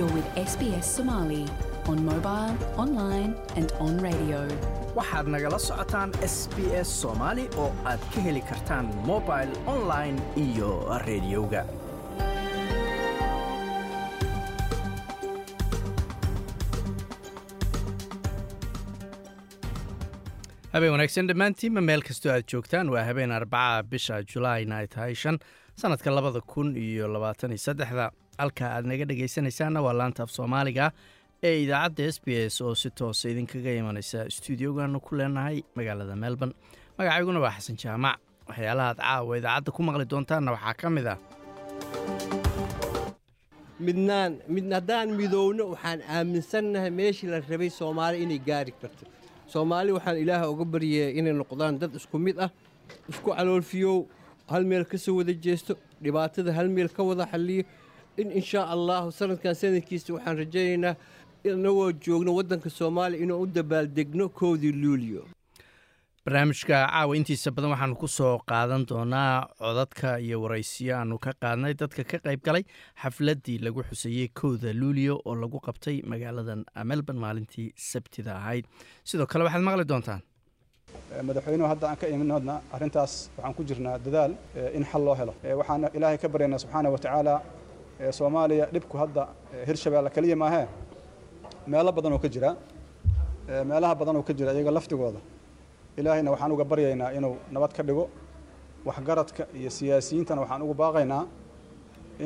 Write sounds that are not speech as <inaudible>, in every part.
You're with SBS Somali on mobile, online, and on radio. waxaad nagala socotaan s b s soomaali oo aad ka heli kartaan mobil online iyo rediyoga habeen wanaagsan dhammaantiinba meel kastoo aad joogtaan. Waa habeen arbaca bisha julaayna ay tahay shan sannadka labada kun iyo labaatan iyo saddexda halka aad naga dhegaysanaysaanna waa laanta af soomaaliga ee idaacadda s b s oo si toosa idinkaga imanaysa stuudiogaanu ku leenahay magaalada melbourne. Magacayguna waa xasan jaamac. Waxyaalaha aad caawa idaacadda ku maqli doontaanna waxaa ka mid ah. Midnaan mid haddaan midowno waxaan aaminsannahay meeshii la rabay soomaali inay gaari karto. Soomaali waxaan ilaaha uga baryaya inay noqdaan dad isku mid ah isku caloolfiyow hal meel ka soo wada jeesto dhibaatada hal meel ka wada xalliyo in inshaa allahu sanadkan sanadkiisa waxaan rajaynaynaa inagoo joogno waddanka soomaaliya inuu u dabaaldegno koodii luuliyo barnaamijka caawa intiisa badan waxaanu ku soo qaadan doonaa codadka iyo waraysiyo aanu ka qaadnay. Dadka ka qayb galay xafladdii lagu xuseeyey kowda luuliyo oo lagu qabtay magaaladan melbourne maalintii sabtida ahayd. Sidoo kale waxaad maqli doontaan? Madaxweynuhu hadda aan ka iminodna arrintaas waxaan ku jirnaa dadaal in xal loo helo. Waxaan ilaahay ka baryaynaa subxaana wa tacaala soomaaliya dhibku hadda hirshabeelle keliya maahee meelo badan oo ka jira meelaha badan oo ka jira iyaga laftigooda. Ilaahayna waxaan uga baryaynaa inuu nabad ka dhigo waxgaradka iyo siyaasiyiintana waxaan ugu baaqaynaa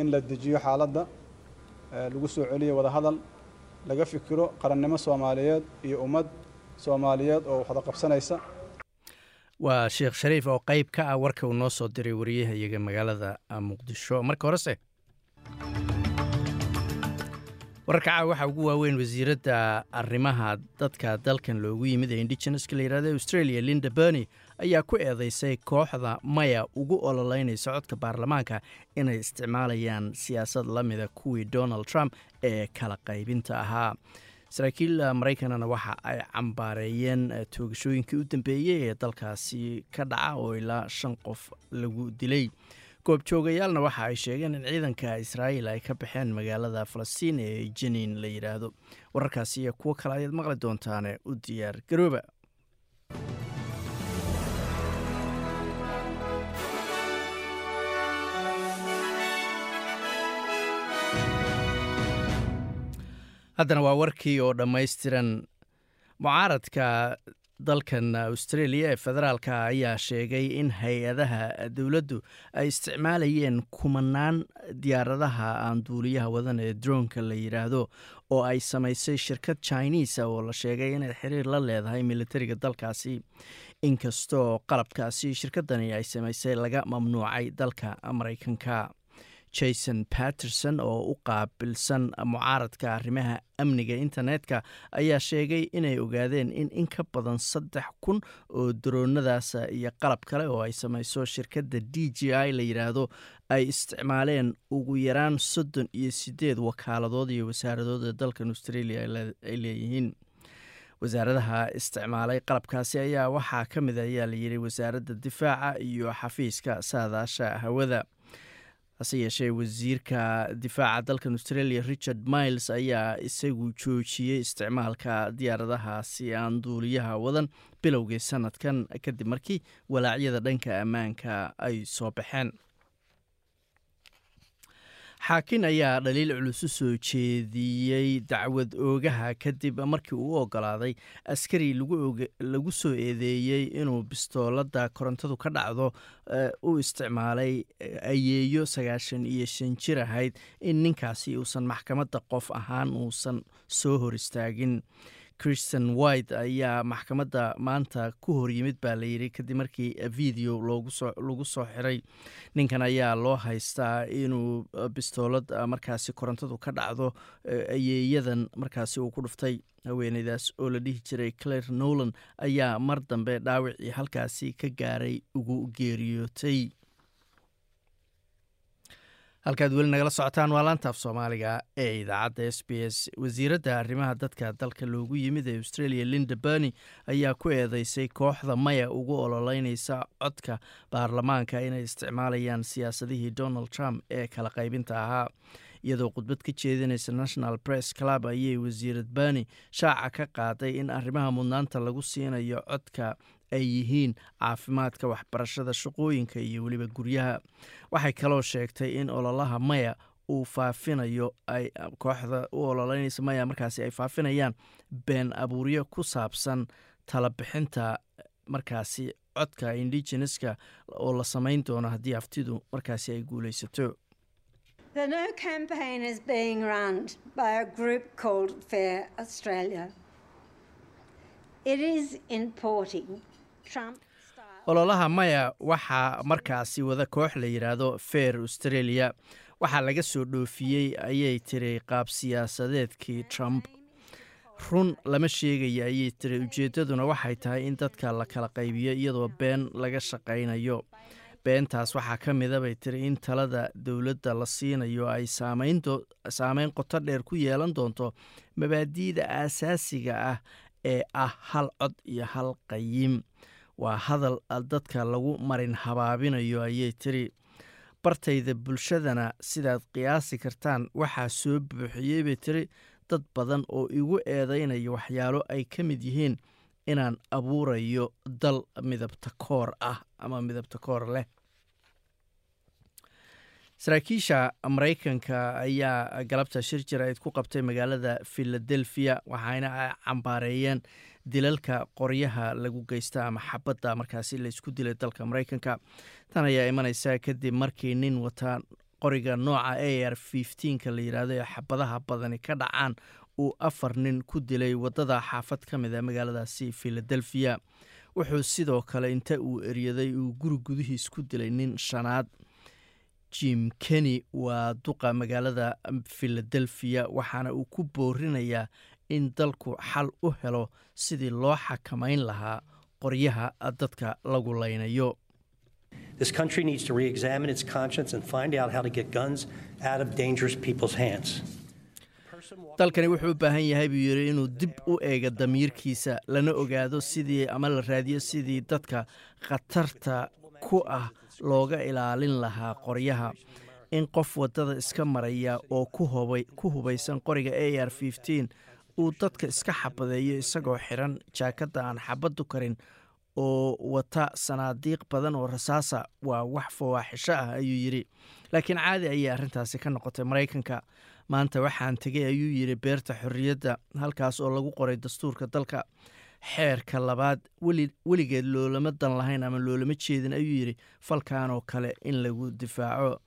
in la dejiyo xaaladda lagu soo celiyo wadahadal laga fikiro qarannimo soomaaliyeed iyo ummad soomaaliyeed oo waxda qabsanaysa. Waa sheekh shariif oo qayb ka ah warka uu noo soo diray wariyaha iyaga magaalada muqdisho. Marka horese wararka waxaa ugu waaweyn wasiiradda arrimaha dadka dalkan loogu yimid ee indigeneska la yihahdo australia linda berny ayaa ku eedeysay kooxda maya ugu ololeynaysa codka baarlamaanka inay isticmaalayaan siyaasad la mida kuwii donald trump ee kala qaybinta ahaa. Saraakiil maraykanana waxa ay cambaareeyeen toogashooyinkii u dambeeyey ee dalkaasi ka dhaca oo ilaa shan qof lagu dilay goobjoogayaalna waxa ay sheegeen in ciidanka israa'iil ay ka baxeen magaalada falastiin ee jeniin la yidhaahdo wararkaasi iyo kuwo kale ayaad maqli doontaane u diyaar garooba. Haddana waa warkii oo dhammaystiran mucaaradka dalkan australia ee federaalka ayaa sheegay in hay'adaha dowladdu ay isticmaalayeen kumanaan diyaaradaha aan duuliyaha wadan ee dronka la yidhaahdo oo ay samaysay shirkad chinisa oo la sheegay inay xiriir la leedahay militariga dalkaasi. Inkastoo qalabkaasi shirkadani ay samaysay laga mamnuucay dalka maraykanka jason patterson oo u qaabilsan mucaaradka arrimaha amniga internetka ayaa sheegay inay ogaadeen in in ka badan saddex kun oo daroonadaas iyo qalab kale oo ay samayso shirkadda d j i la yidhaahdo ay isticmaaleen ugu yaraan soddon iyo sideed wakaaladood iyo wasaaradood ee dalkan australia ay leeyihiin. Wasaaradaha isticmaalay qalabkaasi ayaa waxaa ka mid ayaa layidhi wasaaradda difaaca iyo xafiiska saadaasha hawada hase yeeshee wasiirka difaaca dalkan australia richard miles ayaa isagu joojiyey isticmaalka diyaaradahaasi aan duuliyaha wadan bilowgii sanadkan kadib markii walaacyada dhanka ammaanka ay soo baxeen xaakin ayaa dhaliil culus u soo jeediyey dacwad oogaha kadib markii uu ogolaaday askari lagu soo eedeeyey inuu bistoolada korontadu ka dhacdo u isticmaalay ayeeyo sagaashan iyo shan jir ahayd in ninkaasi uusan maxkamadda qof ahaan uusan soo hor istaagin christian white ayaa maxkamadda maanta ku horyimid baa layidhi kadib markii video lagu soo xiray. Ninkan ayaa loo haystaa inuu bistoolad markaasi korontadu ka dhacdo ayeeyadan markaasi uu ku dhuftay. Haweeneydaas oo la dhihi jiray claire nolan ayaa mar dambe dhaawacii halkaasi ka gaaray ugu geeriyootay halkaad weli nagala socotaan waa laanta af soomaaliga ee idaacadda s b s. Wasiiradda arrimaha dadka dalka loogu yimid ee australia linda berny ayaa ku eedeysay kooxda maya ugu ololeynaysa codka baarlamaanka inay isticmaalayaan siyaasadihii donald trump ee kala qaybinta ahaa. Iyadoo khudbad ka jeedinaysa national press club ayay wasiirad bani shaaca ka qaaday in arrimaha mudnaanta lagu siinayo codka ay yihiin caafimaadka waxbarashada shaqooyinka iyo weliba guryaha. Waxay kaloo sheegtay in ololaha maya uu faafinayo ay kooxda u ololeynaysa maya markaasi ay faafinayaan been abuuryo ku saabsan talabixinta markaasi codka indigeneska oo la samayn doono haddii aftidu markaasi ay guulaysato Ololaha maya waxaa markaasi wada koox la yidhaahdo fair australia. Waxaa laga soo dhoofiyey ayay tiri qaab siyaasadeedkii trump. Run lama sheegaya ayay tiri ujeeddaduna waxay tahay in dadka la kala qaybiyo iyadoo been laga shaqaynayo. beentaas waxaa ka mida bay tiri in talada dowladda la siinayo ay saameyn qoto dheer ku yeelan doonto mabaadi'da aasaasiga ah ee ah hal cod iyo hal qayim waa hadal dadka lagu marin habaabinayo ayay tiri. Bartayda bulshadana sidaad qiyaasi kartaan waxaa soo buuxiyey bay tiri. Dad badan oo igu eedaynaya waxyaalo ay ka mid yihiin inaan abuurayo dal midabta koor ah ama midabta koor leh saraakiisha maraykanka ayaa galabta shir jaraid ku qabtay magaalada filadelfiya waxayna cambaareeyeen dilalka qoryaha lagu geysta ama xabadda markaasi laysku dilay dalka maraykanka. Tan ayaa imaneysa kadib markii nin wata qoriga nooca a r ka la yidhaahdo ee xabadaha badani ka dhacaan uu afar nin ku dilay waddada xaafad ka mid a magaaladaasi filadelfiya wuxuu sidoo kale inta uu eryaday uu guri gudihiis ku dilay nin shanaad jim kenny waa duqa magaalada filadelfiya waxaana uu ku boorinayaa in dalku xal u helo sidii loo xakamayn lahaa qoryaha dadka lagu laynayo This country needs to re examine its conscience and find out how to get guns out of dangerous people's hands. dalkani wuxuu u baahan yahay buu yidhi inuu dib u eego damiirkiisa lana ogaado sidii ama la raadiyo sidii dadka khatarta ku ah looga ilaalin lahaa qoryaha. In qof waddada iska maraya oo ku hubaysan qoriga a r uu dadka iska xabadeeyo isagoo xiran jaakadda aan xabaddu karin oo wata sanaadiiq badan oo rasaasa. Waa wax fawaaxisho ah ayuu yidhi. Laakiin caadi ayay arrintaasi ka noqotay maraykanka. Maanta waxaan tegay ayuu yidhi beerta xorriyadda halkaas oo lagu qoray dastuurka dalka xeerka labaad weligeed loolama dan lahayn ama loolama jeedin ayuu yidhi falkan oo kale in lagu difaaco.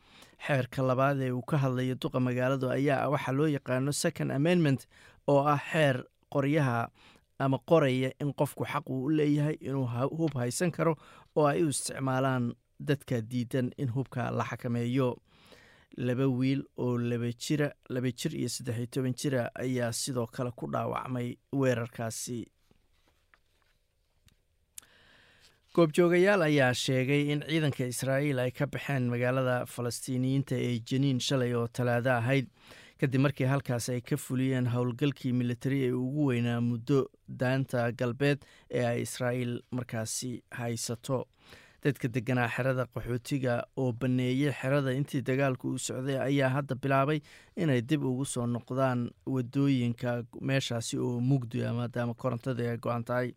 Xeerka labaad ee uu ka hadlayo duqa magaaladu ayaa waxaa loo yaqaano second amendment oo ah xeer qoryaha ama qoraya in qofku xaq uu u leeyahay inuu hub haysan karo oo ay u isticmaalaan dadka diidan in hubka la xakameeyo. Laba wiil oo laba jira laba jir iyo saddex iyo toban jira ayaa sidoo kale ku dhaawacmay weerarkaasi goobjoogayaal ayaa sheegay in ciidanka israa'iil ay ka baxeen magaalada falastiiniyiinta ee janiin shalay oo talaado ahayd. Kadib markii halkaas ay ka fuliyeen howlgalkii militari ee ugu weynaa muddo daanta galbeed ee ay israa'iil markaasi haysato. Dadka deganaa xerada qaxootiga oo banneeyey xerada intii dagaalku uu socday ayaa hadda bilaabay inay dib ugu soo noqdaan waddooyinka meeshaasi oo mugdi maadaama korontada ay go-an tahay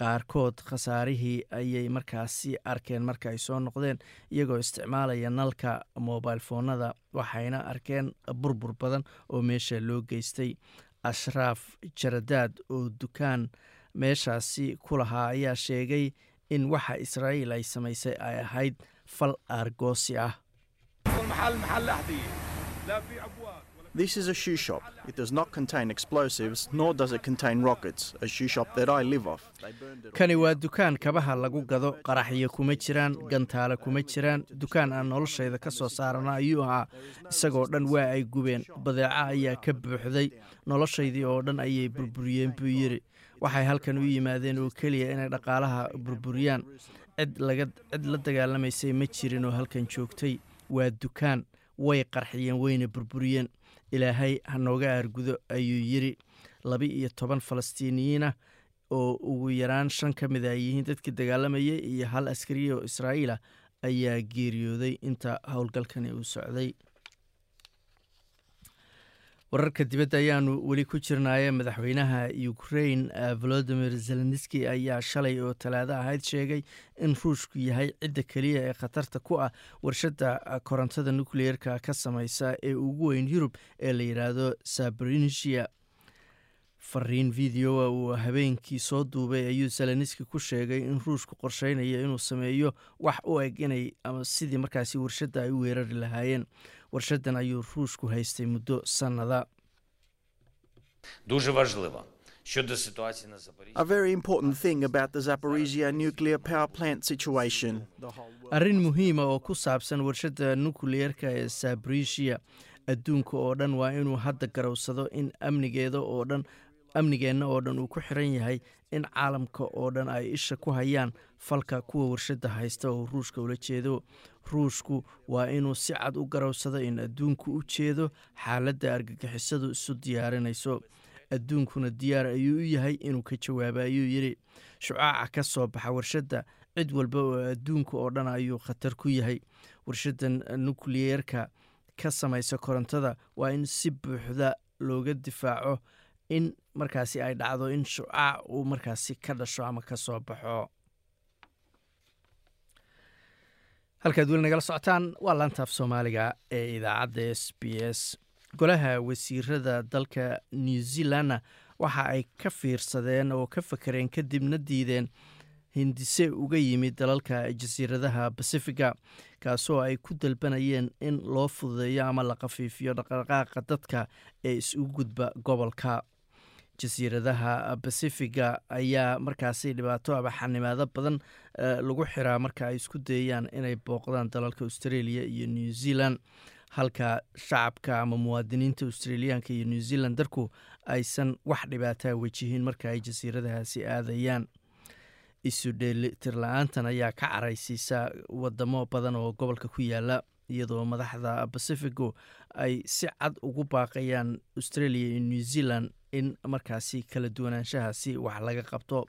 qaarkood khasaarihii ayay markaasi arkeen marka ay soo noqdeen iyagoo isticmaalaya nalka mobile foonada waxayna arkeen burbur badan oo meesha loo geystay. Ashraaf jaradaad oo dukaan meeshaasi ku lahaa ayaa sheegay in waxa israa'iil ay samaysay ay ahayd fal aargoosi ah This is a shoe shop. It does not contain explosives, nor does it contain rockets, a shoe shop that I live off. Kani waa dukaan kabaha lagu gado qaraxyo kuma jiraan gantaale kuma jiraan. Dukaan aan noloshayda ka soo saarana ayuu ahaa isagoo dhan waa ay gubeen. Badeeco ayaa ka buuxday noloshaydii oo dhan ayay burburiyeen buu yidhi. Waxay halkan u yimaadeen oo keliya inay dhaqaalaha burburiyaan. Cid la dagaalamaysay ma jirin oo halkan joogtay. Waa dukaan way qarxiyeen wayna burburiyeen ilaahay ha nooga aargudo ayuu yidhi laba iyo toban falastiiniyiinah oo ugu yaraan shan ka mid ay yihiin dadkii dagaalamayay iyo hal askariya oo israa'iilah ayaa geeriyooday inta howlgalkani uu socday wararka dibadda ayaanu weli ku jirnaaye madaxweynaha ukrain volodimir zelenski ayaa shalay oo talaado ahayd sheegay in ruushku yahay cidda keliya ee khatarta ku ah warshadda korontada nukliyeerka ka samaysa ee ugu weyn yurub ee la yidhaahdo sabrinisia fariin videoa uu habeenkii soo duubay ayuu zelenski ku sheegay in ruushku qorsheynayo inuu sameeyo wax u eg inay ama sidii markaasi warshadda ay u weerari lahaayeen warshadan ayuu ruushku haystay muddo sannada. Arrin muhiima ah oo ku saabsan warshadda nukliyeerka ee saborisia adduunka oo dhan waa inuu hadda garowsado in amnigeeda oo dhan amnigeenna oo dhan uu ku xiran yahay in caalamka oo dhan ay isha ku hayaan falka kuwa warshadda haysta oo ruushka ula jeedo. Ruushku waa inuu si cad u garowsado in adduunku u jeedo xaaladda argagixisadu isu diyaarinayso. Adduunkuna diyaar ayuu u yahay inuu ka jawaabo ayuu yidhi. Shucaaca ka soo baxa warshadda cid walba oo adduunka oo dhan ayuu khatar ku yahay. Warshaddan nukliyeerka ka samaysa korontada waa in si buuxda looga difaaco in markaasi ay dhacdo in shucaac uu markaasi ka dhasho ama ka soo baxo. Halkaad weli nagala socotaan waa laantaaf soomaaliga ee idaacadda s b s. Golaha wasiirada dalka new zealandna waxa ay ka fiirsadeen oo ka fakareen kadibna diideen hindise uga yimid dalalka jasiiradaha basifiga kaasoo ay ku dalbanayeen in loo fududeeyo ama la khafiifiyo dhaqdhaqaaqa dadka ee isugu gudba gobolka jasiiradaha basifiga ayaa markaasi dhibaato aba xanimaado badan lagu xiraa marka ay isku dayayaan inay booqdaan dalalka australia iyo new zealand. Halka shacabka ama muwaadiniinta australiyaanka iyo new zealandarku aysan wax dhibaataa wejihin marka ay jasiiradahaasi aadayaan. Isu dheelitir la'aantan ayaa ka caraysiisa wadamo badan oo gobolka ku yaalla iyadoo madaxda bacifigu ay si cad ugu baaqayaan australia iyo new zealand in markaasi kala duwanaanshahaasi wax laga qabto.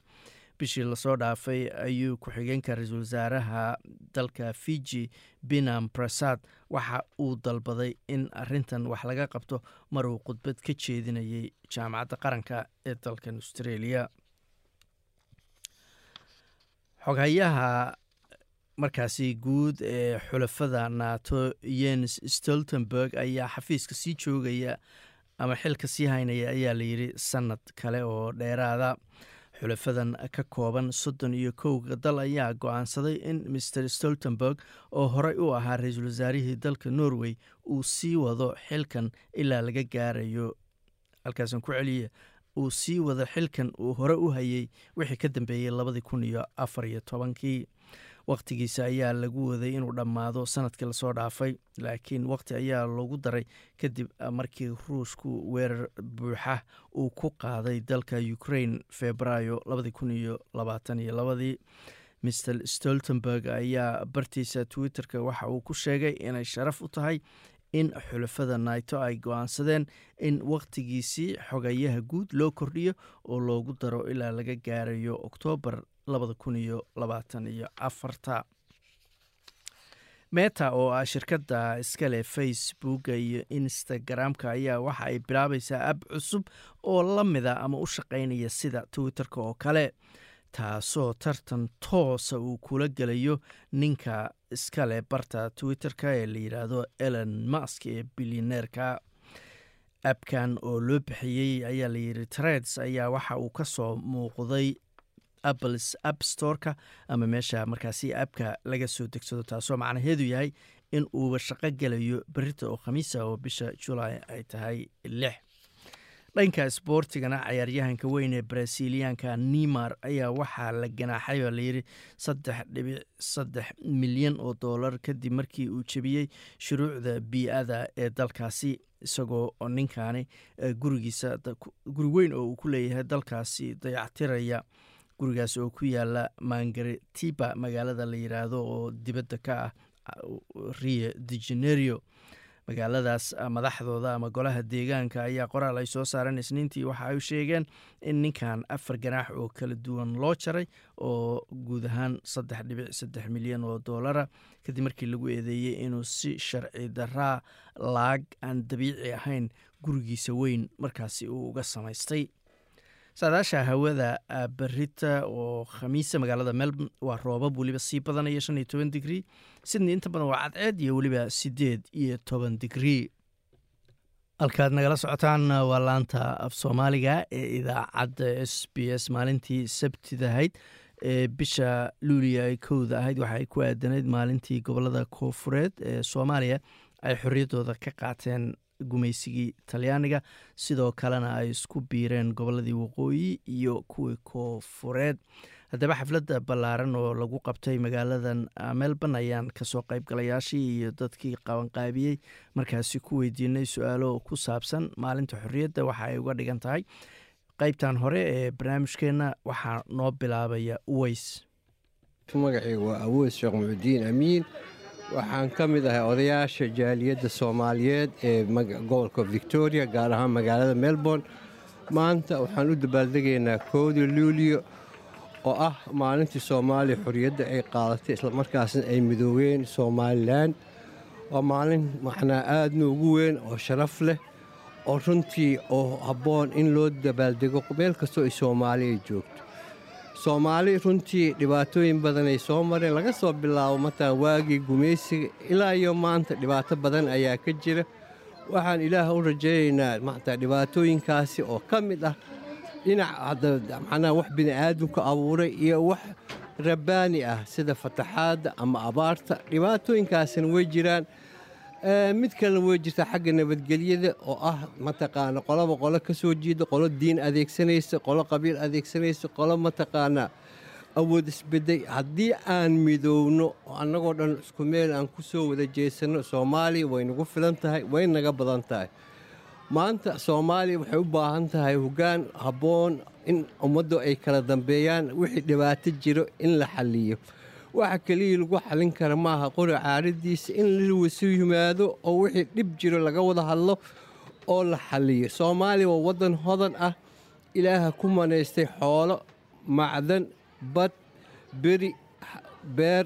Bishii la soo dhaafay ayuu ku-xigeenka ra'iisul wasaaraha dalka fiji binam prasad. Waxa uu dalbaday in arintan wax laga qabto mar uu khudbad ka jeedinayay jaamacadda qaranka ee dalkan australia. Xoghayaha markaasi guud ee xulafada nato yens stoltenberg ayaa xafiiska sii joogaya ama xilka sii haynaya ayaa layidhi sanad kale oo dheeraada. Xulafadan ka kooban soddon iyo kowga dal ayaa go'aansaday in maer stoltenberg oo horey u ahaa ra'iisul wasaarihii dalka norway uu sii wado xilkan ilaa laga gaarayo. Halkaasaan ku celiya uu sii wado xilkan uu hore u hayay wixii ka dambeeyey labadii kun iyo afar iyo tobankii wakhtigiisa ayaa lagu waday inuu dhammaado sannadkii la soo dhaafay laakiin wakhti ayaa loogu daray kadib markii ruushku weerar buuxa uu ku qaaday dalka ukraine februaayo mr stoltenberg ayaa bartiisa twitter-ka waxa uu ku sheegay inay sharaf u tahay in xulafada naito ay go'aansadeen in wakhtigiisii xogayaha guud loo kordhiyo oo loogu daro ilaa laga gaarayo oktoobar labada meta oo ah shirkadda iskale facebooka iyo instagram-ka ayaa waxa ay bilaabaysaa ab cusub oo la mida ama u shaqaynaya sida twitter-ka oo kale taasoo tartan toosa uu kula gelayo ninka iskale barta twitter-ka ee la yidhaahdo elon mask ee bilyaneerka abkan oo loo bixiyey ayaa layidhi treds ayaa waxa uu ka soo muuqday apples app storeka ama meesha markaasi abka laga soo degsado taasoo macnaheedu yahay in uuba shaqo gelayo berita oo khamiisa oo bisha julaay ay tahay lix. Dhanka isboortigana cayaaryahanka weyn ee brasiliyaanka neymar ayaa waxaa la ganaaxay oo layidhi saddex dhibic saddex milyan oo dollar kadib markii uu jebiyey shuruucda bii-ada ee dalkaasi isagoo ninkaani gurigiisa guri weyn oo uu ku leeyahay dalkaasi dayactiraya gurigaas oo ku yaalla mangaretiba magaalada la yidhaahdo oo dibadda ka ah rio de janerio magaaladaas madaxdooda ama golaha deegaanka ayaa qoraal ay soo saareen. Isniintii waxa ay sheegeen in ninkan afar ganaax oo kala duwan loo jaray oo guud ahaan saddex dhibic saddex milyan oo doolara kadib markii lagu eedeeyey inuu si sharci daraa laag aan dabiici ahayn gurigiisa weyn markaasi uu uga samaystay saadaasha hawada berita oo khamiisa magaalada melbourne waa roobab weliba sii badanaya shan iyo toban digrii sydney inta badan waa cadceed iyo weliba sideed iyo toban digrii halkaad nagala socotaan waa laanta af soomaaliga ee idaacadda s b s maalintii sabtidahayd ee bisha luuliya ay kowda ahayd. Waxa ay ku aadanayd maalintii gobollada koofureed ee soomaaliya ay xorriyaddooda ka qaateen gumaysigii talyaaniga. Sidoo kalena ay isku biireen goboladii waqooyi iyo kuwii koofureed haddaba xafladda ballaaran oo lagu qabtay magaaladan melbourne ayaan ka soo qaybgalayaashii iyo dadkii qabanqaabiyey. Markaasi ku weydiinay su'aalo ku saabsan maalinta xorriyadda waxa ay uga dhigan tahay. Qeybtan hore ee barnaamijkeenna waxaa noo bilaabaya uweys. Magacayga waa awood sheekh muxudiin amiin waxaan ka mid ahay odayaasha jaaliyadda soomaaliyeed ee gobolka victoria gaar ahaan magaalada melbourne. Maanta waxaan u dabaaldegaynaa koodii luuliyo oo ah maalintii soomaaliya xorriyadda ay qaadatay islamarkaasna ay midoobeen somalilan waa maalin macnaa aadna ugu weyn oo sharaf leh oo runtii oo habboon in loo dabaaldego meel kastoo ay soomaaliya joogto soomaali runtii dhibaatooyin badan ay soo mareen laga soo bilaabo mataa waagii gumaysiga ilaa iyo maanta dhibaato badan ayaa ka jira. Waxaan ilaah u rajaynaynaa mataa dhibaatooyinkaasi oo ka mid ah dhinac macnaha wax bini'aadamku abuuray iyo wax rabbaani ah sida fataxaadda ama abaarta. Dhibaatooyinkaasina way jiraan mid kalena way jirtaa xagga nabadgelyada oo ah mataqaana qolaba qolo ka soo jiida qolo diin adeegsanaysa qolo qabiil adeegsanaysa qolo mataqaanaa awood isbeday haddii aan midowno oo annagoo dhan isku meel aan ku soo wada jeesanno soomaaliya way nagu filan tahay way naga badan tahay. Maanta soomaaliya waxay u baahan tahay hoggaan habboon in ummaddu ay kala dambeeyaan wixii dhibaato jiro in la xalliyo waxa keliya lagu xallin kara maaha qori caaradiisa in lawasi yimaado oo wixii dhib jiro laga wada hadlo oo la xalliyo soomaaliya waa waddan hodan ah. Ilaaha ku manaystay xoolo macdan bad beri beer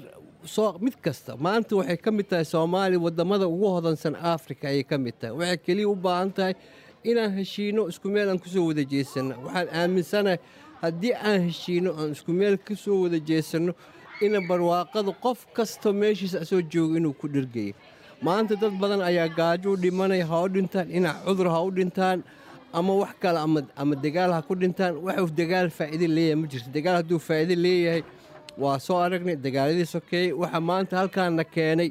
mid kasta. Maanta waxay ka mid tahay soomaaliya waddamada ugu hodansan africa ayay ka mid tahay. Waxay keliya u baahan tahay inaan heshiino isku meel aan ku soo wada jeesanno waxaan aaminsanahay haddii aan heshiino aan isku meel ka soo wada jeesanno ina barwaaqada qof kastoo meeshiisa asoo jooga inuu ku dhergayo maanta dad badan ayaa gaajo u dhimanaya ha u dhintaan dhinac cudur ha u dhintaan ama wax kale ama dagaal ha ku dhintaan. Waxuu dagaal faa'iide leeyahay ma jirto. Dagaal hadduu faa'iide leeyahay waa soo aragnay dagaaladii sokeeyey waxa maanta halkaana keenay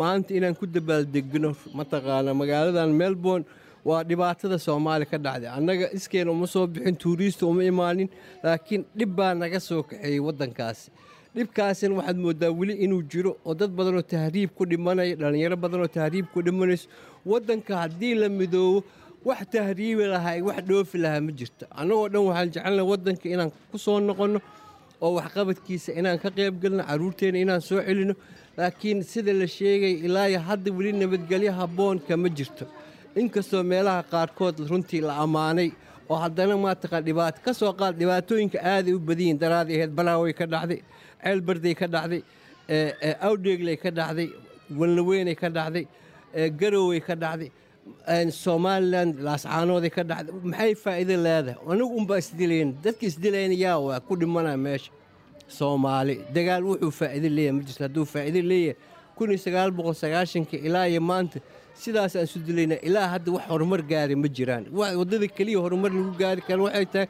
maanta inaan ku dabaaldegno mataqaana magaaladan melbourne waa dhibaatada soomaaliya ka dhacday. Annaga iskeena uma soo bixin tuuriista uma imaanin laakiin dhib baa naga soo kaxeeyey waddankaasi dhibkaasina waxaad mooddaa weli inuu jiro oo dad badanoo tahriib ku dhimanaya dhallinyaro badanoo tahriib ku dhimanayso waddanka haddii la midoobo wax tahriibi lahaa wax dhoofi lahaa ma jirto. Annagoo dhan waxaan jecelnaha waddanka inaan ku soo noqonno oo waxqabadkiisa inaan ka qayb galno carruurteenna inaan soo celino. Laakiin sida la sheegay ilaayo hadda weli nabadgelyo habboon kama jirto. Inkastoo meelaha qaarkood runtii la ammaanay oo haddana maataqa dhibaato ka soo qaad dhibaatooyinka aaday u badayiin daraaday ahayd balaaway ka dhacday ceelbarday ka dhacday awdheegley ka dhacday walnaweynay ka dhacday garowey ka dhacday somalilan laascaanooday ka dhacday. Maxay faa'iido leedahay? Anigu unbaa isdilayn dadka isdilayna yaa waa ku dhimanaa meesha soomaali. Dagaal wuxuu faa'iido leeyahay ma jirto hadduu faa'iido leeyahay. Kun iyo sagaal boqol sagaashanka ilaa iyo maanta sidaasaan isu dilaynaa. Ilaa hadda wax horumar gaari ma jiraan. Waddada keliya horumar lagu gaari kara waxay tahay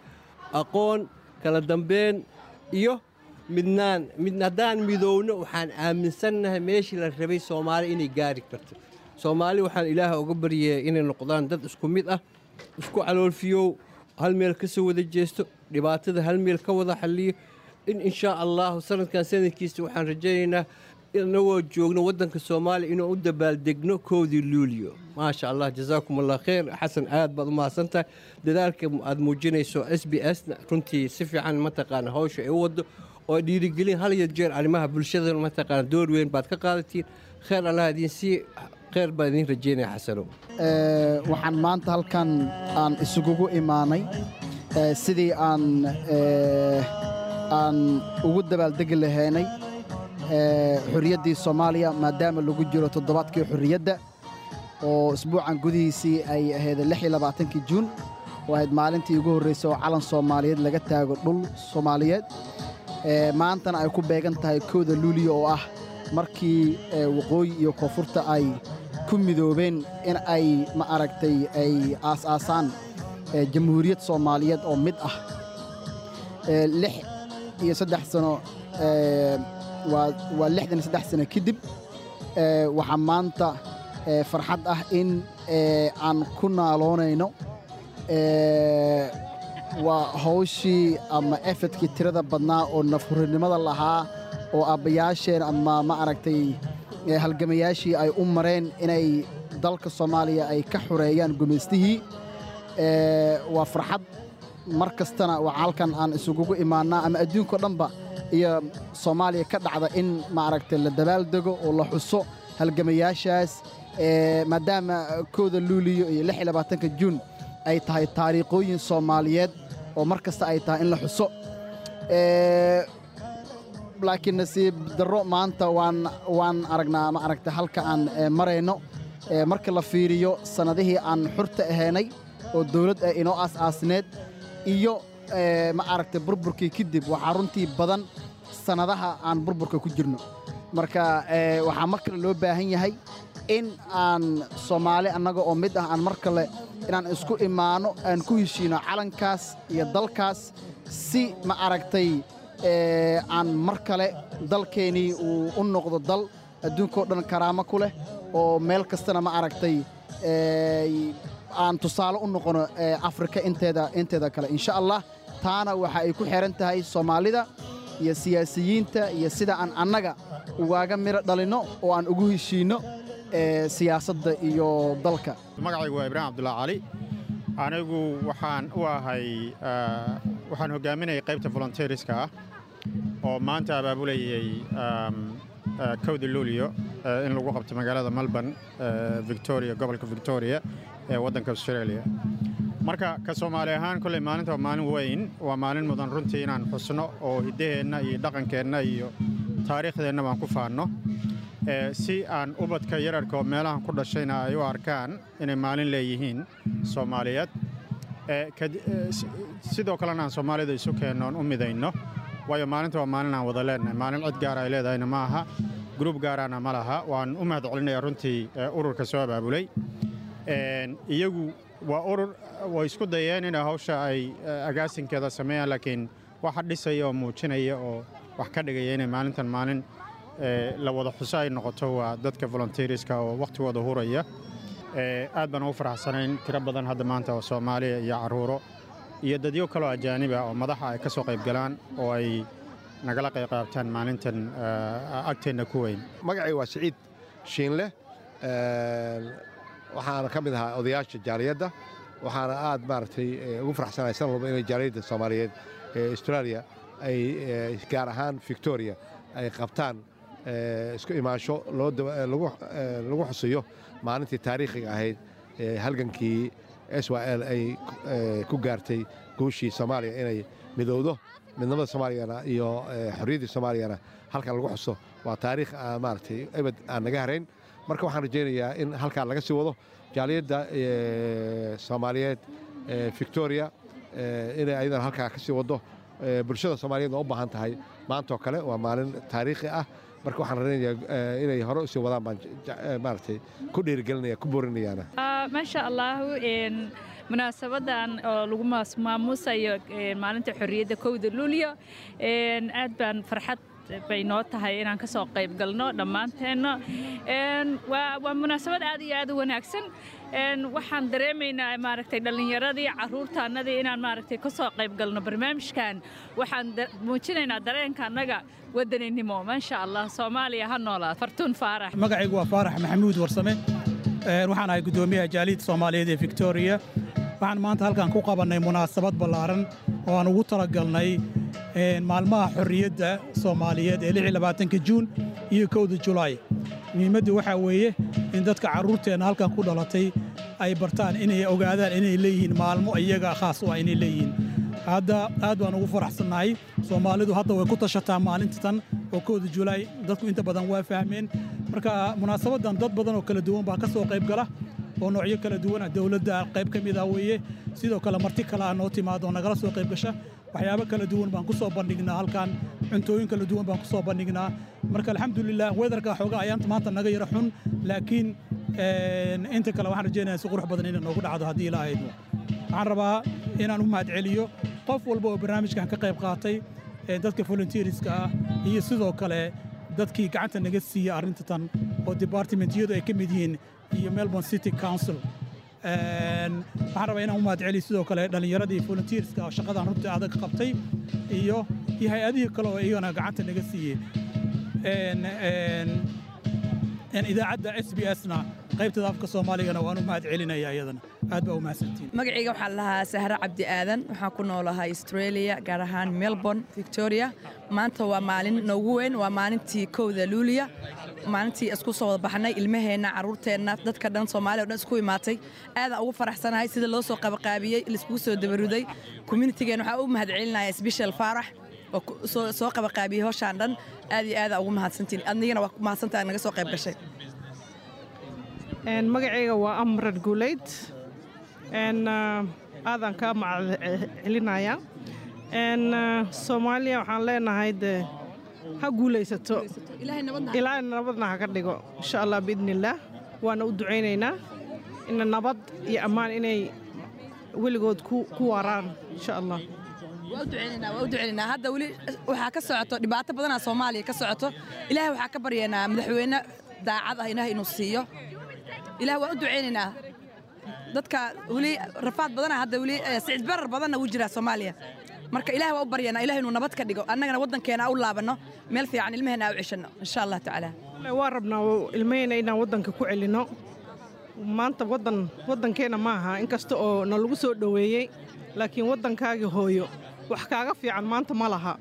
aqoon kala dambeyn iyo midnaan mid haddaan midowno waxaan aaminsannahay meeshii la rabay soomaali inay gaari karto. Soomaali waxaan ilaaha uga baryaya inay noqdaan dad isku mid ah isku caloolfiyow hal meel ka wada jeesto dhibaatada hal meel ka wada xalliyo. In inshaa allahu sanadkan sanadkiisa waxaan rajaynaynaa inagoo joogno waddanka soomaaliya inuu u dabaaldegno koodii luuliyo maasha allah jazaakum allah khayr. Xasan aad baad u mahadsantahay dadaalka aad muujinayso s b s runtii si fiican mataqaana hawsha ay u wado oo dhiirigelin hal iyo jeer arrimaha bulshada mataqaana door weyn baad ka qaadatiin. Khayr allah idiin sii khayr baan idiin rajeynaya xasanow waxaan maanta halkan aan isugugu imaanay sidii aan aan ugu dabaaldegi lahaynay xorriyaddii soomaaliya maadaama lagu jiro toddobaadkii xorriyadda oo isbuucan gudihiisii ay ahayd lix iyo labaatankii juun oo ahayd maalintii ugu horraysay oo calan soomaaliyeed laga taago dhul soomaaliyeed maantana ay ku beegan tahay kooda luuliya oo ah markii waqooyi iyo koonfurta ay ku midoobeen in ay ma aragtay ay aas-aasaan jamhuuriyad soomaaliyeed oo mid ah. Lix iyo saddex sano waa lixdan iyo saddex sano kadib waxaa maanta farxad ah in aan ku naaloonayno waa hawshii ama efedkii tirada badnaa oo nafhurinimada lahaa oo aabbayaasheen ama ma aragtay halgamayaashii ay u mareen inay dalka soomaaliya ay ka xoreeyaan gumaystihii. Waa farxad. Mar kastana waa halkan aan isugugu imaannaa ama adduunkao dhanba iyo soomaaliya ka dhacda in maaragtay la dabaaldego oo la xuso halgamayaashaas maadaama kooda luuliyo iyo lix labaatanka juun ay tahay taariikhooyin soomaaliyeed oo mar kasta ay tahay in la xuso. Laakiin nasiib darro maanta waan waan aragnaa ma aragtay halka aan marayno. Marka la fiiriyo sannadihii aan xurta ahaynay oo dawlad ee inoo aas-aasneed iyo ma aragtay burburkii kadib waxaa runtii badan sannadaha aan burburka ku jirno. Marka waxaa mar kale loo baahan yahay in aan soomaali annaga oo mid ah aan mar kale inaan isku imaanno aan ku heshiino calankaas iyo dalkaas si ma aragtay aan mar kale dalkeennii uu u noqdo dal adduunkao dhan karaamo ku leh oo meel kastana ma aragtay aan tusaale u noqono afrika inteeda inteeda kale. Insha allah taana waxa ay ku xihan tahay soomaalida iyo siyaasiyiinta iyo sida aan annaga ugaaga midho dhalinno oo aan ugu heshiinno siyaasadda iyo dalka. Magacaygu waa ibraahim cabdullaahi cali anigu waxaan u ahay waxaan hoggaaminayay qaybta volonteeriska ah oo maanta abaabulayay kowda luuliyo in lagu qabto magaalada melbourne victoria gobolka victoria ee waddanka australia. Marka ka soomaali ahaan kolley maalinta waa maalin weyn. Waa maalin mudan runtii inaan xusno oo hiddaheenna iyo dhaqankeenna iyo taariikhdeenna baan ku faanno si aan ubadka yararka oo meelahan ku dhashayna ay u arkaan inay maalin leeyihiin soomaaliyeed sidoo kalena aan soomaalida isu keenno oon u midayno waayo maalinta waa maalin aan wada leennahay. Maalin cid gaara ay leedahayna ma aha. Gruub gaarana ma laha. Waan u mahad celinayaa runtii ururka soo abaabulay. Iyagu waa urur way isku dayeen inay hawsha ay agaasinkeeda sameeyaan laakiin waxa dhisaya oo muujinaya oo wax ka dhigaya inay maalintan maalin la wada xuso ay noqoto waa dadka volonteeriska oo wakhtigooda huraya. Aad baan ugu faraxsanayn tiro badan hadda maanta oo soomaaliya iyo carruuro iyo dadyo kaloo ajaaniba oo madaxa ay ka soo qayb galaan oo ay nagala qayb qaabtaan maalintan agteenna ku weyn. Magacay waa siciid shiinleh waxaana ka mid ahaa odayaasha jaaliyadda. Waxaana aad maaragtay ugu faraxsanahay san walba inay jaaliyadda soomaaliyeed ee australia ay gaar ahaan victoria ay qabtaan isku imaansho lagu xusiyo maalintii taariikhiga ahayd halgankii l ay ku gaartay guushii soomaaliya inay midowdo midnimada soomaaliyana iyo xorriyaddii soomaaliyana. Halkan lagu xuso waa taariikh maaragtay ebed aan naga harayn marka waxaan rajaynayaa in halkaan laga sii wado jaaliyadda soomaaliyeed victoria inay ayadana halkaa ka sii waddo bulshada soomaaliyeed waa u baahan tahay. Maantaoo kale waa maalin taariikhi ah marka waxaan rajaynayaa inay hore u sii wadaan baan maaragtay ku dhiirigelinaya ku boorinayaana. Maasha allahu munaasabadan oo lagu maamuusayo maalinta xorriyadda kowda luulyo aad baan farxad bay noo tahay inaan ka soo qayb galno dhammaanteenno waa munaasabad aad iyo aad u wanaagsan waxaan dareemaynaa maaragtay dhallinyaradii carruurtaannadii inaan maaragtay ka soo qayb galno barnaamijkan. Waxaan muujinaynaa dareenka annaga wadaninimo maasha allah soomaaliya ha noolaa fartuun faarax. Magacaygu waa faarax maxamuud warsame. Waxaan ahay guddoomiyaha jaaliyadda soomaaliyeed ee victoriya waxaan maanta halkan ku qabannay munaasabad ballaaran oo aan ugu talagalnay maalmaha xorriyadda soomaaliyeed ee juun iyo kowda julaay. Muhiimaddu waxaa weeye in dadka carruurteenna halkan ku dhalatay ay bartaan inay ogaadaan inay leeyihiin maalmo iyaga khaas u ah inay leeyihiin. Hadda aad baan ugu faraxsannahay soomaalidu hadda way ku tashataa maalinta oo kowda julaay dadku inta badan waa fahmeen. Marka munaasabaddan dad badan oo kala duwan baa ka soo qayb gala oo noocyo kala duwana dowladda qayb ka mid ah weeye. Sidoo kale marti kale ah noo timaado oo nagala soo qayb gasha waxyaabo kala duwan baan ku soo bandhignaa halkan cuntooyin kala duwan baan ku soo bandhignaa. Marka alxamdulilah wedarka xoogaa ayaanta maanta naga yara xun laakiin inta kale waxaan rajaynayaa si qurux badan inay noogu dhacdo haddii ilaa aydmo waxaan rabaa inaan u mahadceliyo qof walba oo barnaamijkan ka qayb qaatay dadka volunteeriska ah iyo sidoo kale dadkii gacanta naga siiya arrinta tan oo debartimentiyadu ay ka mid yihiin iyo melbourne city council waxaan rabaa inaan u mahadceliyo sidoo kale dhallinyaradii volunteerska oo shaqadan runtii adag qabtay iyo iyo hay'adihii kale oo iyagana gacanta naga siiyey. Idaacadda s b s-na qaybtada afka soomaaligana waan u mahad celinaya iyadana. Aad baa u mahadsantiin. Magacayga waxaa lahaa sahre cabdi aadan. Waxaan ku noolahay australia gaar ahaan melbourne victoria. Maanta waa maalin noogu weyn waa maalintii kowda luuliya maalintii isku soo wada baxnay ilmaheenna carruurteenna dadka dhan soomaaliya o dhan isku imaatay. Aadaan ugu faraxsanahay sida loo soo qabaqaabiyey laiskugu soo dabaruday. Communitigeena waxaa u mahad celinaya special faarax oo soo qabaqaabiyey howshaan dhan. Aad iyo aadaa ugu mahadsantiin. Adnigana waa mahadsantaa naga soo qayb gashay. Magacayga waa amrad guuleyd aadaan kaa macad celinaya soomaaliya waxaan leenahay de ha guulaysato. Ilaahay nabadna ha ka dhigo. Insha allah biidni illaah waana u ducaynaynaa ina nabad iyo ammaan inay weligood ku waaraan insha allah hadda weli waxaa ka socoto dhibaato badanaa soomaaliya ka socoto. Ilaahay waxaa ka baryaynaa madaxweyne daacad ah ilaah inuu siiyo. Ilaah waan u duceynaynaa dadka weli rafaad badana hadda weli sicid barar badanna wuu jiraa soomaaliya marka ilaah waa u baryaynaa ilaah inuu nabad ka dhigo annagana waddankeena u laabanno meel fiican ilmaheena u ceshanno insha allah tacaala waa rabnaa ilmaheyna inaan waddanka ku celinno. Maanta waddan waddankeena ma aha inkasta oo na lagu soo dhoweeyey laakiin waddankaagii hooyo. Wax kaaga fiican maanta ma laha.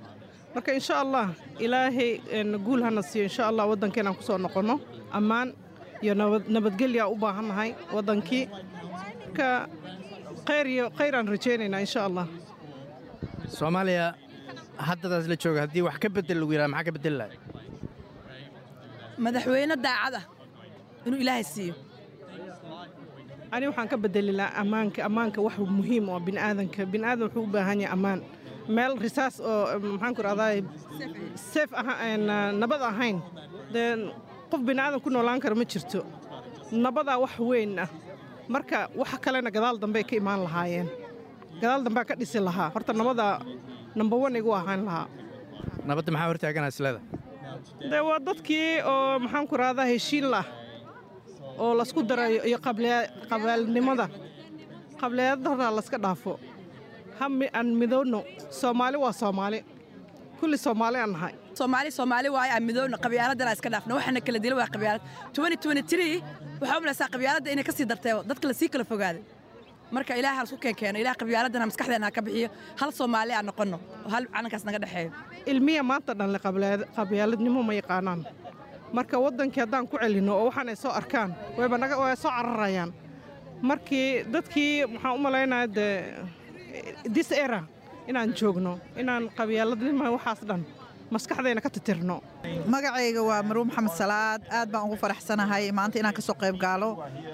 Marka insha allah ilaahay guul hana siiyo insha allah waddankeenaan ku soo noqonno. Ammaan iyo nabadgelyaa u baahannahay waddankii. Marka khayr iyo khayraan rajaynaynaa insha allah soomaaliya haddadaas la jooga haddii wax ka bedel lagu yidhaha maxaa ka bedeli lahay madaxweyne daacad ah inuu ilaahay siiyo. Ani waxaan ka bedeli lahaa ammaanka ammaanka wax muhiim oo bini'aadanka bini'aadan wuxuu u baahan yahay ammaan. Meel risaas oo maxaan ku rahdaa seef nabad ahayn. Dee qof bini'aadan ku noolaan kara ma jirto. Nabadaa wax weyn ah. Marka waxa kalena gadaal dambey ka imaan lahaayeen gadaal dambea ka dhisi lahaa. Horta nabadaa namba wan igu ahaan lahaa. Nabadda maxaa hortaaganaa isleda dee waa dadkii oo maxaan ku rahdaa heshiin lah oo laysku darayo iyo qabaalnimada qableedada layska dhaafo. Ha aan midowno soomaali waa soomaali. Kulli soomaali aan nahay. Soomaali soomaali waaye aan midowno qabyaaladana iska dhaafno. Waxaana kala dila waa qabyaalad waxaa u malaysaa qabyaaladda inay ka sii dartee dadka la sii kala fogaaday marka ilaah ha isku keenkeeno ilaah qabyaaladana maskaxdeena ha ka bixiyo. Hal soomaali aan noqonno oo hal calankaas naga dhexeeyo. Ilmiya maanta dhanle qabyaaladnimo ma yaqaanaan. Marka waddankii haddaan ku celinno oo waxaan ay soo arkaan wayba soo cararayaan. Markii dadkii waxaan u malaynayaa dee this era inaan joogno inaan qabyaaladnima waxaas dhan maskaxdayna ka titirno. Magacayga waa maruum maxamed salaad. Aad baan ugu faraxsanahay. Maanta inaan ka soo qayb gaalo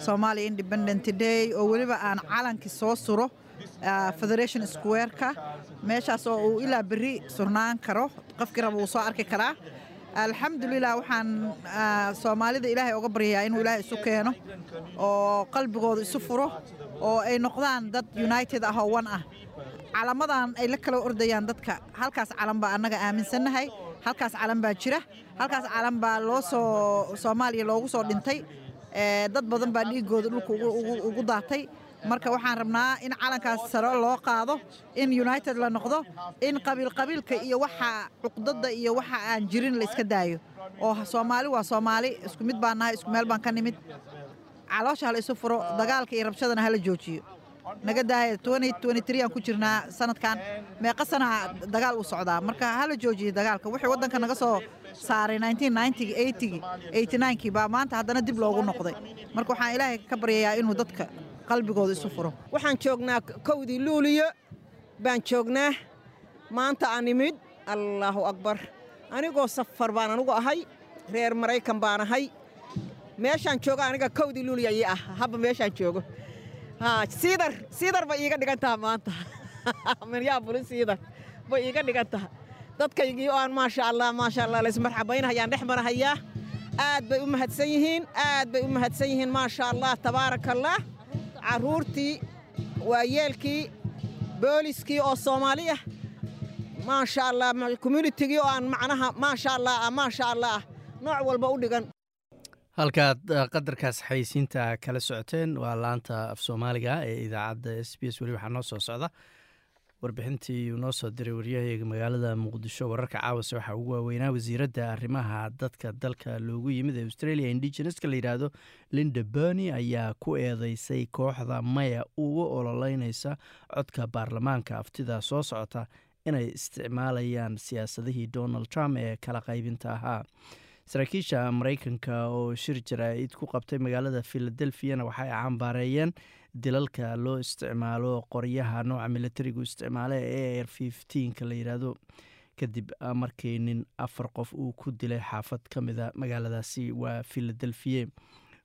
somalia independent day oo weliba aan calankii soo suro federation square-ka meeshaas oo uu ilaa berri surnaan karo. Qofkii raba wuu soo arki karaa. Alxamdulilah waxaan soomaalida ilaahay oga baryayaa inuu ilaahay isu keeno oo qalbigooda isu furo oo ay noqdaan dad united ah oo wan ah calamadan ay la kala ordayaan dadka. Halkaas calan baa annaga aaminsannahay halkaas calan baa jira halkaas calan baa loo soo soomaaliya loogu soo dhintay. Dad badan baa dhiigooda dhulka ugu daatay. Marka waxaan rabnaa in calankaas sare loo qaado in united la noqdo in qabiilqabiilka iyo waxa cuqdada iyo waxa aan jirin la iska daayo. Oo soomaali waa soomaali isku mid baan nahay isku meel baan ka nimid. Caloosha hala isu furo dagaalka iyo rabshadana hala joojiyo naga daaya aan ku jirnaa sanadkan. Meeqa sana dagaal uu socdaa. Marka hala joojiyo dagaalka. Wixii waddanka naga soo saaray baa maanta haddana dib loogu noqday. Marka waxaan ilaahay ka baryayaa inuu dadka qalbigooda isu furo. Waxaan joognaa kowdii luuliyo. Baan joognaa. Maanta aan imid. Allaahu akbar. Anigoo safar baan anugu ahay. Reer maraykan baan ahay. Meeshaan joogo aniga kowdii luuliya ii ah. Habba meeshaan joogo siidar siidar bay iiga dhigan taha maanta minyaabuli siidar bay iiga dhigan dadkaygii oo maasha allah maasha allah laysmarxabaynahayaan dhex marahayaa aad bay u mahadsan yihiin aad bay u mahadsan yihiin maasha allah tabaarakallah carruurtii waayeelkii booliskii oo soomaali ah maasha allah communitigii oo aan macnaha maasha allah ah maasha allah ah nooc walba u dhigan halkaad qadarkaas xaysiinta kala socoteen waa laanta af soomaaliga ee idaacadda s b s. Weli waxaa noo soo socda. Warbixintii uu noo soo diray waryahayaga magaalada muqdisho wararka caawase waxaa ugu waaweynaa wasiiradda arrimaha dadka dalka loogu yimid ee australia indigeneska la yidhaahdo linda berny ayaa ku eedeysay kooxda maya uga ololeyneysa codka baarlamaanka. Aftida soo socota inay isticmaalayaan siyaasadihii donald trump ee kala qaybinta ahaa saraakiisha maraykanka oo shir jaraa'id ku qabtay magaalada philadelphiana waxay cambaareeyeen dilalka loo isticmaalo qoryaha nooca militarigu isticmaale ee air fifteenka la yidhaahdo kadib markii nin afar qof uu ku dilay xaafad ka mida magaaladaasi waa philadelphia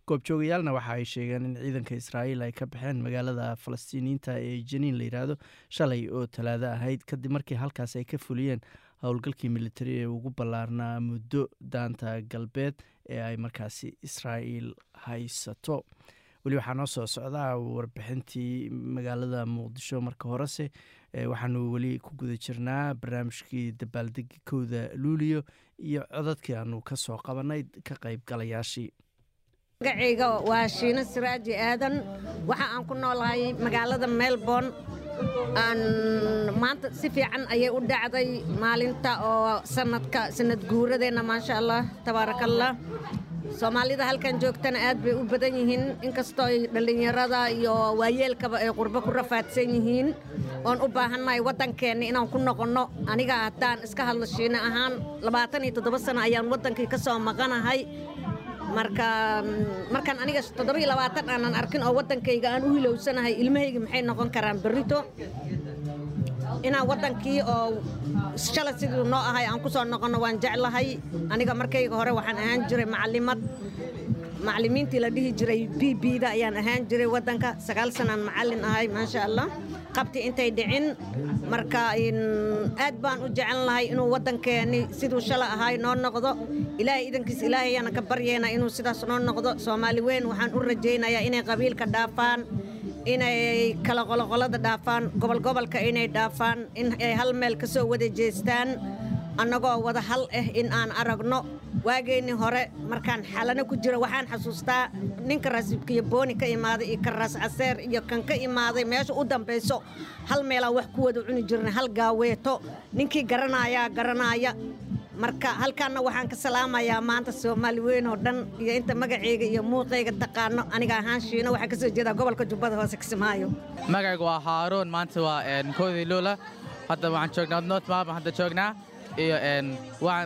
goobjoogayaalna waxa ay sheegeen in ciidanka israa'iil ay ka baxeen magaalada falastiiniyiinta ee janiin la yidhaahdo shalay oo talaado ahayd. Kadib markii halkaas ay ka fuliyeen howlgalkii militari ee ugu ballaarnaa muddo daanta galbeed ee ay markaasi israa'iil haysato. Weli waxaa noo soo socdaa warbixintii magaalada muqdisho marka horese waxaanu weli ku guda jirnaa barnaamijkii dabaaldegi kowda luuliyo iyo codadkii aanu ka soo qabanay ka qaybgalayaashii. Magacayga waa shiino siraaji aadan. Waxa aan ku noolahay magaalada melbourne maanta si fiican ayay u dhacday maalinta oo sanadka sanad guuradeenna maasha allah tabaarakallah soomaalida halkan joogtana aad bay u badan yihiin. Inkastoo ay dhallinyarada iyo waayeelkaba ay qurbo ku rafaadsan yihiin oon u baahannahay waddankeenna inaan ku noqonno. Aniga haddaan iska hadlo shiino ahaan labaatan iyo toddoba sano ayaan waddankii ka soo maqanahay marka markaan aniga toddobiyo labaatan aanan arkin oo waddankayga aan u hilowsanahay ilmahayga maxay noqon karaan berrito? Inaan waddankii oo shalay siduu noo ahay aan ku soo noqonno waan jeclahay. Aniga markayga hore waxaan ahaan jiray macallimad macallimiintii la dhihi jiray b bda ayaan ahaan jiray waddanka sagaal sanaan macallin ahay maasha allah. Qabti intay dhicin marka aad baan u jecel lahay inuu waddankeenni siduu shala ahay noo noqdo. Ilaahay idankiis ilaahay ka baryaynaa inuu sidaas noo noqdo. Soomaali weyn waxaan u rajaynayaa inay qabiilka dhaafaan inay kala qoloqolada dhaafaan gobolgobolka inay dhaafaan in ay hal meel ka soo wada jeestaan. Annagoo wada hal ah in aan aragno waageennii hore markaan xalano ku jira waxaan xasuustaa ninka raasibkiyo booni ka imaaday iyo karaas caseer iyo kan ka imaaday meesha u dambayso. Hal meelaan wax ku wada cuni jirnay hal gaaweeto. Ninkii garanaayaa garanaaya marka halkaanna waxaan ka salaamayaa maanta soomaali weyn oo dhan iyo inta magaceyga iyo muuqayga taqaano. Aniga ahaan shiino waxaan ka soo jeedaa gobolka jubbada hoose kismaayo magacayga waa haaruun maanta waa koodii luula. Hadda waxaan joognaa north melbourne hadda joognaa. Iyo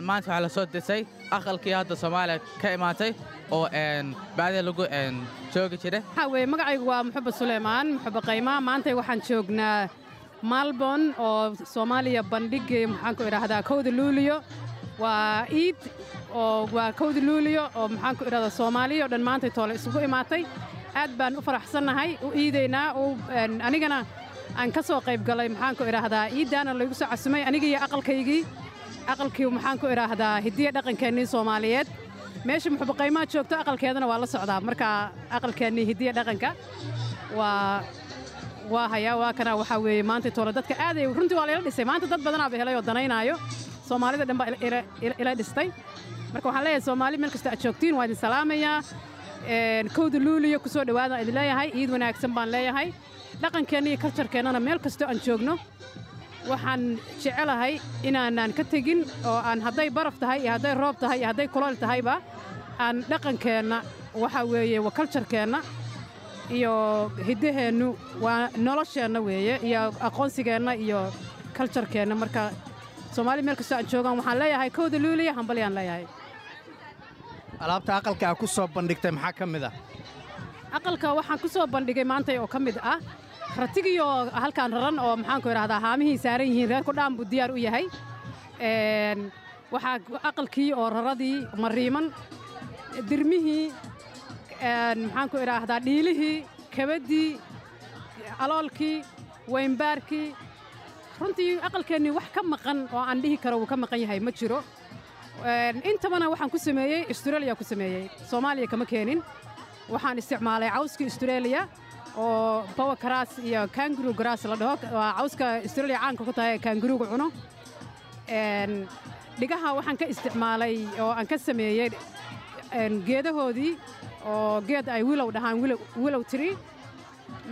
maanta waxaa la soo disay aqalkii hadda soomaaliya ka imaatay oo baadi lagu joogi jiray. Waxaa weeye magacaygu waa muxuba suleymaan muxuba qayma. Maanta waxaan joognaa malborn oo soomaaliya bandhigii maxaan ku idhaahdaa kowda luuliyo waa iid oo waa kowda luuliyo oo maxaan ku idhahdaa soomaaliya oo dhan maantay toole isugu imaatay. Aad baan u faraxsannahay u iidaynaa anigana aan ka soo qayb galay maxaan ku idhaahdaa iiddaana laygu soo casumay aniga aqalkaygii aqalkii maxaan ku idhaahdaa hidiya dhaqankeennii soomaaliyeed. Meesha muxubaqaymaa joogto aqalkeedana waa la socdaa. Marka aqalkeennii hidiya dhaqanka waa waa hayaa waa kana waxaa weeye maanta toole dadka aaday. Runtii waa layla dhisay. Maanta dad badanaaba helay oo danaynaayo. Soomaalida dhan baa ila- dhistay marka waxaan leeyahay soomaali meel kasta aad joogtiin waa idin salaamayaa. Kowda luuliyo ku soo dhowaada idin leeyahay. Ciid wanaagsan baan leeyahay. Dhaqankeenna iyo kaljarkeennana meel kastoo aan joogno waxaan jecelahay inaanaan ka tegin oo aan hadday baraf tahay iyo hadday roob tahay iyo hadday kulol tahayba aan dhaqankeenna waxa weeye waa kaljarkeenna iyo hiddaheennu waa nolosheenna weeye iyo aqoonsigeenna iyo kaljarkeenna marka soomaali meel kastoo aan joogaan waxaan leeyahay kowda luuliya hambalyaan leeyahay. Alaabta aqalka aa ku soo bandhigtay maxaa ka mid ah? Aqalka waxaan ku soo bandhigay maanta oo ka mid ah ratigii oo halkaan raran oo maxaanku idhahdaa haamihii saaran yihiin reer kudhaan buu diyaar u yahay. Waxaa aqalkii oo raradii mariiman dirmihii maxaanku idhaahdaa dhiilihii kabaddii aloolkii weynbaarkii. Runtii aqalkeennii wax ka maqan oo aan dhihi karo wuu ka maqan yahay ma jiro. Intabana waxaan ku sameeyey australia ku sameeyey. Soomaaliya kama keenin. Waxaan isticmaalay cawskii australia oo power grass iyo kangaroo grass la dhaho. Waa cawska australia caanka ku tahay ee kangaruuga cuno dhigaha waxaan ka isticmaalay oo aan ka sameeyey geedahoodii oo geed ay wilow dhahaan wilow- tree.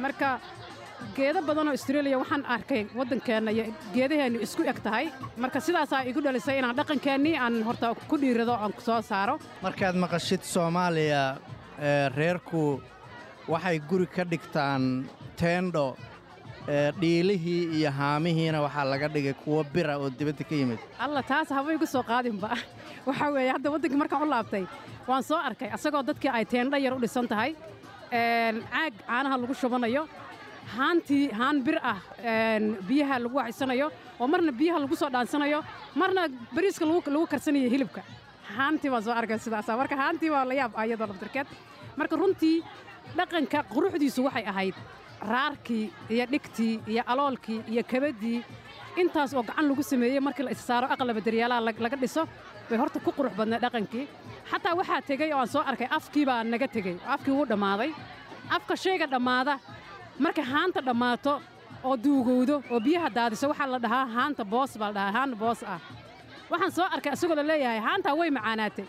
Marka geedo badanoo australia waxaan arkay waddankeenna iyo geedaheennu isku eg tahay. Marka sidaasaa igu dhalisay inaan dhaqankeennii aan horta ku dhiirado aan soo saaro. Markaad maqashid soomaaliya ee, reerku waxay guri ka dhigtaan teendho ee, dhiilihii iyo haamihiina waxaa laga dhigay kuwo bira oo dibadda ka yimid. Alla taas haba igu soo qaadinba. <laughs> Waxaa weeye hadda waddankii markaan u laabtay waan soo arkay asagoo dadkii ay teendho yar u dhisan tahay. Caag caanaha lagu shubanayo haantii haan bir ah biyaha lagu waxaysanayo oo marna biyaha lagu soo dhaansanayo marna bariiska lagu karsanayo hilibka. Haantii baan soo arkay sidaasa marka haantii waa la yaab iyadoo laftirkeed marka runtii dhaqanka quruxdiisu waxay ahayd raarkii iyo dhigtii iyo aloolkii iyo kabaddii intaas oo gacan lagu sameeyey markii la issaaro aqlaba daryaalaha lag- laga dhiso bay horta ku qurux badnay dhaqankii. Xataa waxaa tegey oo aan soo arkay afkii baa naga tegey afkii wuu dhammaaday. Afka shayga dhammaada marka haanta dhammaato oo duugowdo oo biyaha daadiso waxaa la dhahaa haanta boos baa la dhahaa haan boos ah. Waxaan soo arkay isagoo la leeyahay haantaa way macaanaatay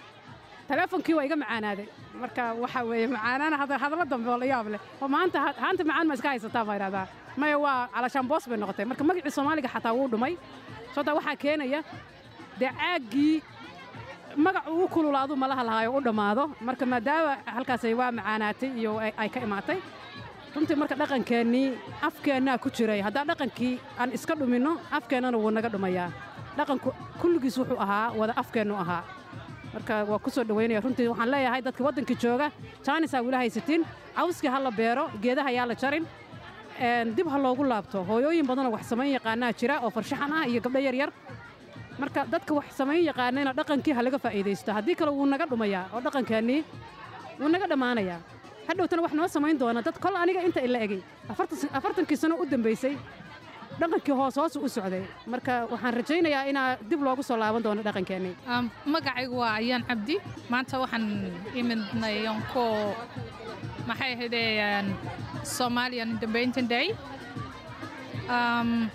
taleefonkii waa iga macaanaaday. Marka waxa weeye macaanaana hada- hadallo dambe oo la yaab leh. Oo maanta ha- haanta macaan ma iska haysataa baa idhahdaa maya waa calashaan boos bay noqotay. Marka magacii soomaaliga xataa wuu dhumay. Sababtaa waxaa keenaya dee caaggii magacu u kululaadu malaha lahaayo u dhammaado marka maadaama halkaasay waa macaanaatay iyo ay ka imaatay. Runtii marka dhaqankeennii afkeennaa ku jiray. Haddaan dhaqankii aan iska dhuminno afkeennana wuu naga dhumayaa. Dhaqanku kulligiis wuxuu ahaa wada afkeennu ahaa marka waa ku soo dhowaynaya runtii. Waxaan leeyahay dadka waddankii jooga jaanisaa wila haysatiin cawskii ha la beero geedaha yaa la jarin. Dib ha loogu laabto. Hooyooyin badanoo wax samayn yaqaanaa jira oo farshaxan ah iyo gabdho yaryar. Marka dadka wax samayn yaqaanayna dhaqankii ha laga faa'iidaysto. Haddii kale wuu naga dhumayaa oo dhaqankeennii wuu naga dhammaanayaa hadhowtana wax noo samayn doona. Dad kol aniga inta ila egay afartan- afartankii sano u dambaysay dhaqankii hoos hoosu u socday marka waxaan rajaynayaa inaa dib loogu soo laaban doono dhaqankeennii Um, magacaygu waa ayaan cabdi. Maanta waxaan imidnay onko maxay ahaydee somalian independent day. Um,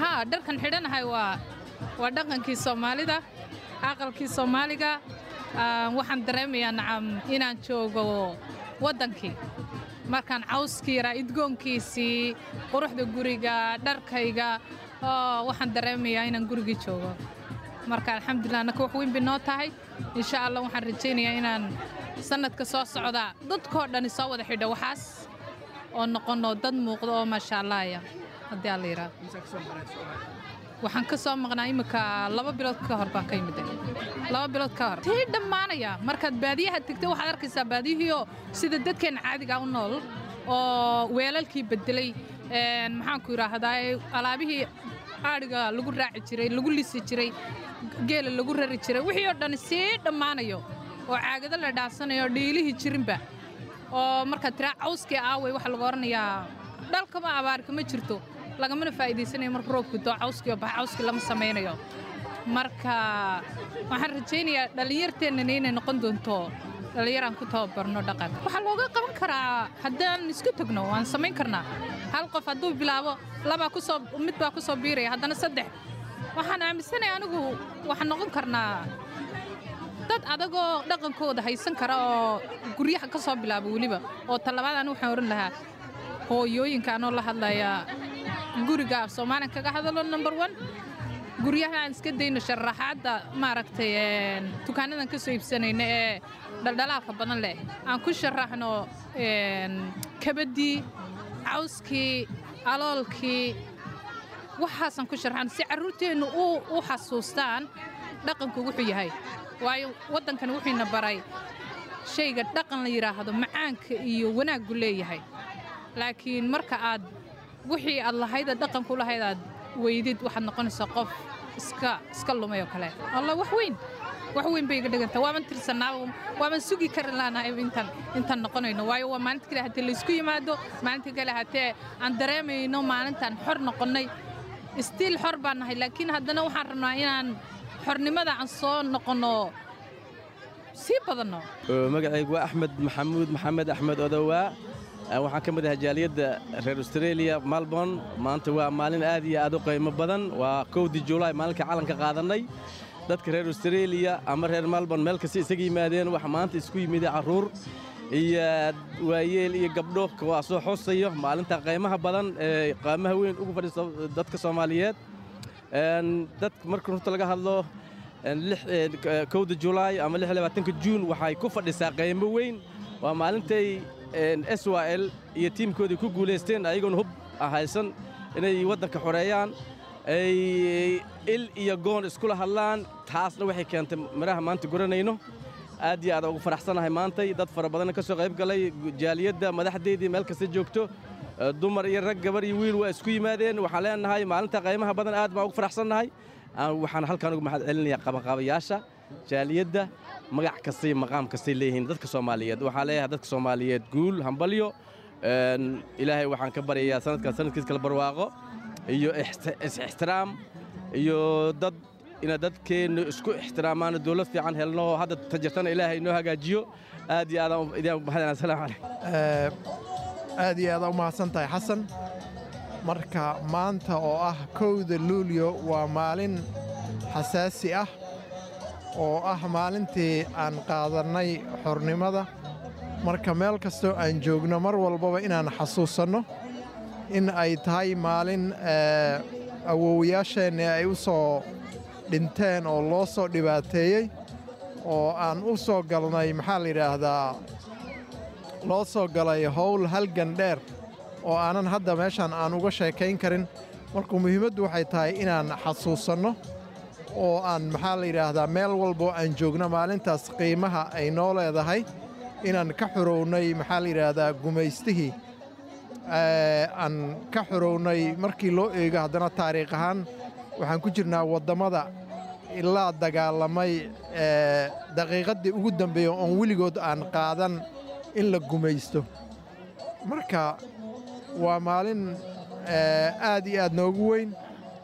ha dharkan xidhanahay waa waa dhaqankii soomaalida aqalkii soomaaliga. Waxaan dareemayaa nacam inaan joogo waddankii markaan cawskii yaraa quruxda guriga dharkayga waxaan dareemayaa inaan gurigii joogo. Marka alxamdulilah annaka wax weyn bay noo tahay. Insha allah waxaan rajaynayaa inaan sannadka soo socda dadkoo dhani soo wada xidho waxaas oo noqono dad muuqdo oo maasha allahya haddii alla yidhaahdo waxaan ka soo maqnaa imika laba bilood ka hor baan ka yimid. Laba bilood ka hor. Tii dhammaanaya markaad baadiyaha tegtay waxaad arkaysaa baadiyihiioo sida dadkeenna caadiga u nool oo weelalkii bedelay een, maxaanku yidhaahdaa alaabihii aadhiga lagu raaci jiray lagu lisi jiray geela lagu rari jiray wixii oo dhan sii dhammaanayo oo caagado la dhaafsanayo dhiilihii jirinba oo markaad tiraa cawskii aaway waxaa lagu odhanayaa dhalkama abaarka ma jirto lagamana faa'iidaysanayo marka roobku doo cawskii oo bax cawskii lama samaynayo marka waxaan rajaynayaa dhallinyarteennana inay noqon doonto dhallinyaraan ku tababarno dhaqanka waxaa looga qaban karaa haddaan isku tagno waan samayn karnaa. Hal qof hadduu bilaabo labaa ku soo mid baa ku soo biiraya haddana saddex. Waxaan aaminsanahay anigu waxaan noqon karnaa dad adagoo dhaqankooda haysan kara oo guryaha ka soo bilaaba weliba oo talabaad anigu waxaan oran lahaa hooyooyinka anoo la hadlaya guriga af soomaalian kaga hadalo number one. Guryaha aan iska dayno sharaxaadda maaragtay dukaanadan ka soo iibsanayna ee dhaldhalaalka badan leh. Aan ku sharaxno een, kabaddii cawskii aloolkii waxaasaan ku sharaxno si carruurteennu u xasuustaan dhaqanku wuxuu yahay. Waayo waddankani wuxuuna baray shayga dhaqan la yidhaahdo macaanka iyo wanaaggu leeyahay. Laakiin marka aad wixii aad lahayd aad dhaqanku lahayd aad weydid waxaad noqonaysaa qof iska iska lumay oo kale. Alla wax weyn. Wax weyn bay iga dhigantaa waaban tirsanaa waaban sugi kari laanahay intaan intaan noqonayno. Waayo waa maalinta kale hatee laysku yimaado maalinta kale hatee aan dareemayno maalintaan xor noqonnay. Stiil xor baan nahay laakiin haddana waxaan rabnaa inaan xornimada aan soo noqonno. Sii badanno. Magacaygu waa axmed maxamuud maxamed axmed odowaa waxaan ka mid ahay jaaliyadda reer australia melbourne. Maanta waa maalin aad iyo aad u qiimo badan. Waa kowdii julaay maalinka calanka qaadannay dadka reer australia ama reer melbourne meel kasta isaga yimaadeen waxa maanta isku yimida carruur iyo waayeel iyo gabdho waa soo xusayo maalinta qiimaha badan ee qiimaha weyn ugu fadhiisto dadka soomaaliyeed. Dadka marka runta laga hadlo kowda julaay ama juun waxay ku fadhisaa qiimo weyn. Waa maalintay s w l iyo tiimkoodii ku guulaysteen ayagoona hub haysan inay waddanka xoreeyaan ay il iyo goon iskula hadlaan. Taasna waxay keentay miraha maanta guranayno. Aad iyo aad ugu faraxsanahay maantay. Dad fara badanna ka soo qayb galay. Jaaliyadda madaxdeedii meel kasta joogto. Dumar iyo rag gabar iyo wiil waa isku yimaadeen. Waxaan leenahay maalinta qiimaha badan aad baan ugu faraxsannahay Aan- waxaan halkan ugu mahad qabanqaabayaasha jaaliyadda magac kastay maqaam kastay leeyihiin dadka soomaaliyeed. Waxaan leeyahay dadka soomaaliyeed guul hambalyo ilaahay waxaan ka baryayaa sanadkan sanadkiis kala barwaaqo iyo ixti- is-ixtiraam iyo dad ina dadkeennu isku ixtiraamaan dowlad fiican helno hadda tajirtana ilaahay inoo hagaajiyo. Aad iyo aadaan mahadcelinayaa asalaamu calaykum. Aad iyo aada u mahadsan tahay xasan. Marka maanta oo ah kowda luulyo waa maalin xasaasi ah oo ah maalintii aan qaadannay xornimada. Marka meel kastoo aan joogno mar walbaba inaan xasuusanno in ay tahay maalin eh, awoowayaasheenni ay u soo dhinteen oo loo soo dhibaateeyey oo aan u soo galnay maxaa la yidhaahdaa loo soo galay howl halgan dheer oo aanan hadda meeshan aan uga sheekayn karin. Marka muhiimaddu waxay tahay inaan xasuusanno oo aan maxaa la yidhaahdaa meel walboo aan joogno maalintaas qiimaha ay noo leedahay inaan ka xurownay maxaa la yidhaahdaa gumaystihii. Aan ka xurownay markii loo eego haddana taariikh ahaan waxaan ku jirnaa waddamada ilaa dagaalamay daqiiqaddii ugu dambeeya oon weligood aan qaadan in la gumaysto. Marka waa maalin aad iyo aad noogu weyn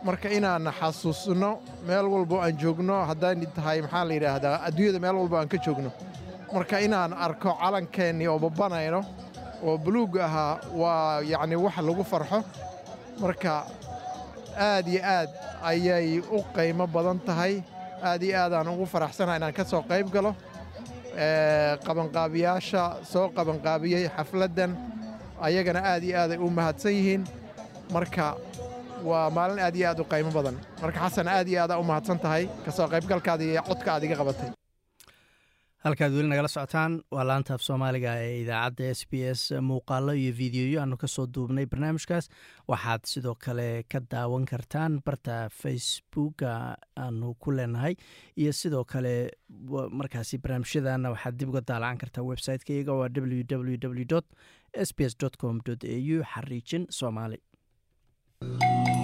marka inaan xasuusno meel walbo aan joogno haddaan tahay maxaa la yidhaahdaa adduunyada meel walbo aan ka joogno. Marka inaan arko calankeenni oo babanayno oo buluug ahaa waa yacni wax lagu farxo. Marka aad iyo aad ayay u qiimo badan tahay. Aad iyo aadaan ugu faraxsanahay inaan ka soo qayb galo. Qabanqaabiyaasha soo qabanqaabiyey xafladdan ayagana aad iyo aaday u mahadsan yihiin. Marka waa maalin aad iyo aad u qiimo badan. Marka xasan aad iyo aadaa u mahadsan tahay ka soo qaybgalkaada iyo codka aad iga qabatay. Halkaad weli nagala socotaan waa laanta af soomaaliga ee idaacadda s b s muuqaalo iyo fideoyo aanu ka soo duubnay barnaamijkaas. Waxaad sidoo kale ka daawan kartaan barta facebooka aanu ku leenahay iyo sidoo kale markaasi barnaamijyadana waxaad dib uga daalacan kartaa website-ka iyaga waa www s b s com a u xariijin soomaali Thank you.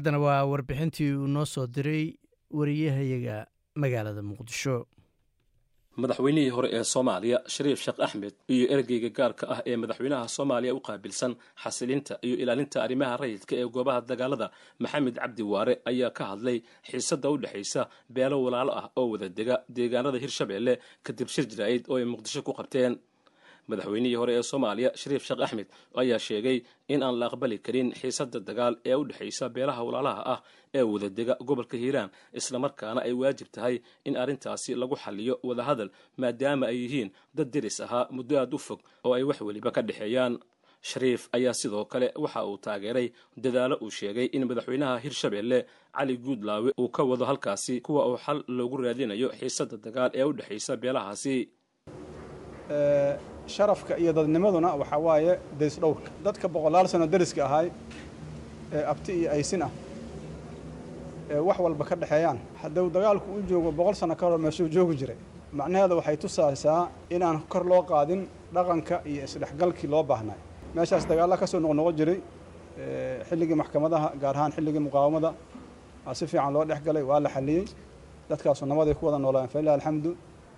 Haddana waa warbixintii uu noo soo diray wariyahayaga magaalada muqdisho. Madaxweynihii hore ee soomaaliya shariif sheekh axmed iyo ergeyga gaarka ah ee madaxweynaha soomaaliya u qaabilsan xasilinta iyo ilaalinta arrimaha rayidka ee goobaha dagaalada maxamed cabdi waare ayaa ka hadlay xiisadda u dhexaysa beelo walaalo ah oo wada dega deegaanada hirshabeelle kadib shir jaraa'id oo ay muqdisho ku qabteen madaxweynihii hore ee soomaaliya shariif sheekh axmed ayaa sheegay in aan la aqbali karin xiisadda dagaal ee u dhexaysa beelaha walaalaha ah ee wadadega gobolka hiiraan islamarkaana ay waajib tahay in arrintaasi lagu xaliyo wadahadal maadaama ay yihiin dad deris ahaa muddo aad u fog oo ay wax weliba ka dhexeeyaan. Shariif ayaa sidoo kale waxa uu taageeray dadaalo uu sheegay in madaxweynaha hirshabeelle cali guudlaawe uu ka wado halkaasi kuwa uu xal loogu raadinayo xiisadda dagaal ee u dhexaysa beelahaasi sharafka iyo dadnimaduna waxaa waaye deris dhowrka. Dadka boqolaal sano deriska ahaay ee abti iyo aysin ah ee wax walba ka dhexeeyaan hadduu dagaalku u joogo boqol sano ka hor meeshuu joogi jiray. Macnaheeda waxay tusaysaa inaan kor loo qaadin dhaqanka iyo isdhexgalkii loo baahnay. Meeshaas dagaalla ka soo noqnoqon jiray xilligii maxkamadaha gaar ahaan xilligii muqaawamada si fiican loo dhex galay waa la xalliyey. Dadkaasu nabaday ku wada noolaan falilah alxamdu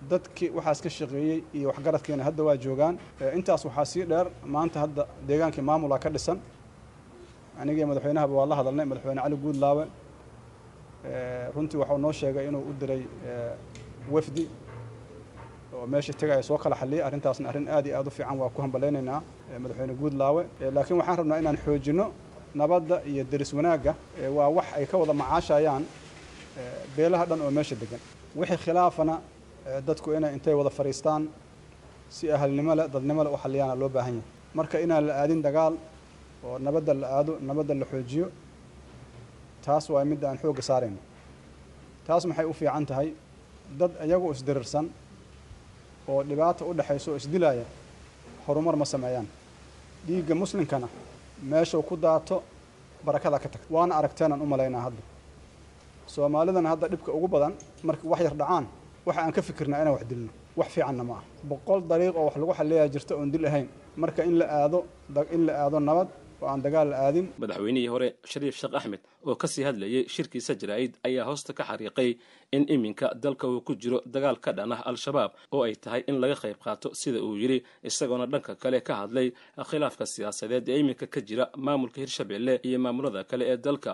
dadkii waxaas ka shaqeeyey iyo waxgaradkeena hadda waa joogaan. Intaas waxaa sii dheer maanta hadda deegaankii maamula ka dhisan anigii madaxweynahaba waa la hadalnay madaxweyne cali guudlaawe. Runtii waxuu noo sheegay inuu u diray wafdi oo meesha tegaya soo kala xalliyay arrintaasna arrin aad iyo aad u fiican waa ku hambalaynaynaa madaxweyne guudlaawe. Laakiin waxaan rabnaa inaan xoojinno nabadda iyo deris wanaagga. Waa wax ay ka wada macaashayaan beelaha dhan oo meesha degan wixii khilaafana dadku inay intay wada fadhiistaan si ahalnimo leh u xaliyaana loo baahan yahay. Marka inaan la aadin dagaal oo nabadda la aado nabadda la xoojiyo taas waa midda aan xoogga saarayno. Taas maxay u fiican tahay? Dad iyagu isdirirsan oo dhibaata u dhexayso oo isdilaaya horumar ma sameeyaan. Dhiigga muslimkana meeshuu ku daato barakada ka tagta. Waana aragteenaan u malaynaa hadda. Soomaalidana hadda dhibka ugu badan marka wax yar dhacaan waxa aan ka fikirnaa inaan wax dilno. Wax fiicanna ma ah boqol dariiq oo wax lagu xalliyaa jirta oon dil ahayn. Marka in la aado in la aado nabad oo aan dagaal la aadin. Madaxweynihii hore shariif sheekh axmed oo ka sii hadlayay shirkiisa jaraa'id ayaa hoosta ka xariiqay in iminka dalka uu ku jiro dagaal ka dhan ah al-shabaab oo ay tahay in laga qayb qaato sida uu yidhi isagoona dhanka kale ka hadlay khilaafka siyaasadeed ee iminka ka jira maamulka hirshabeelle iyo maamulada kale ee dalka.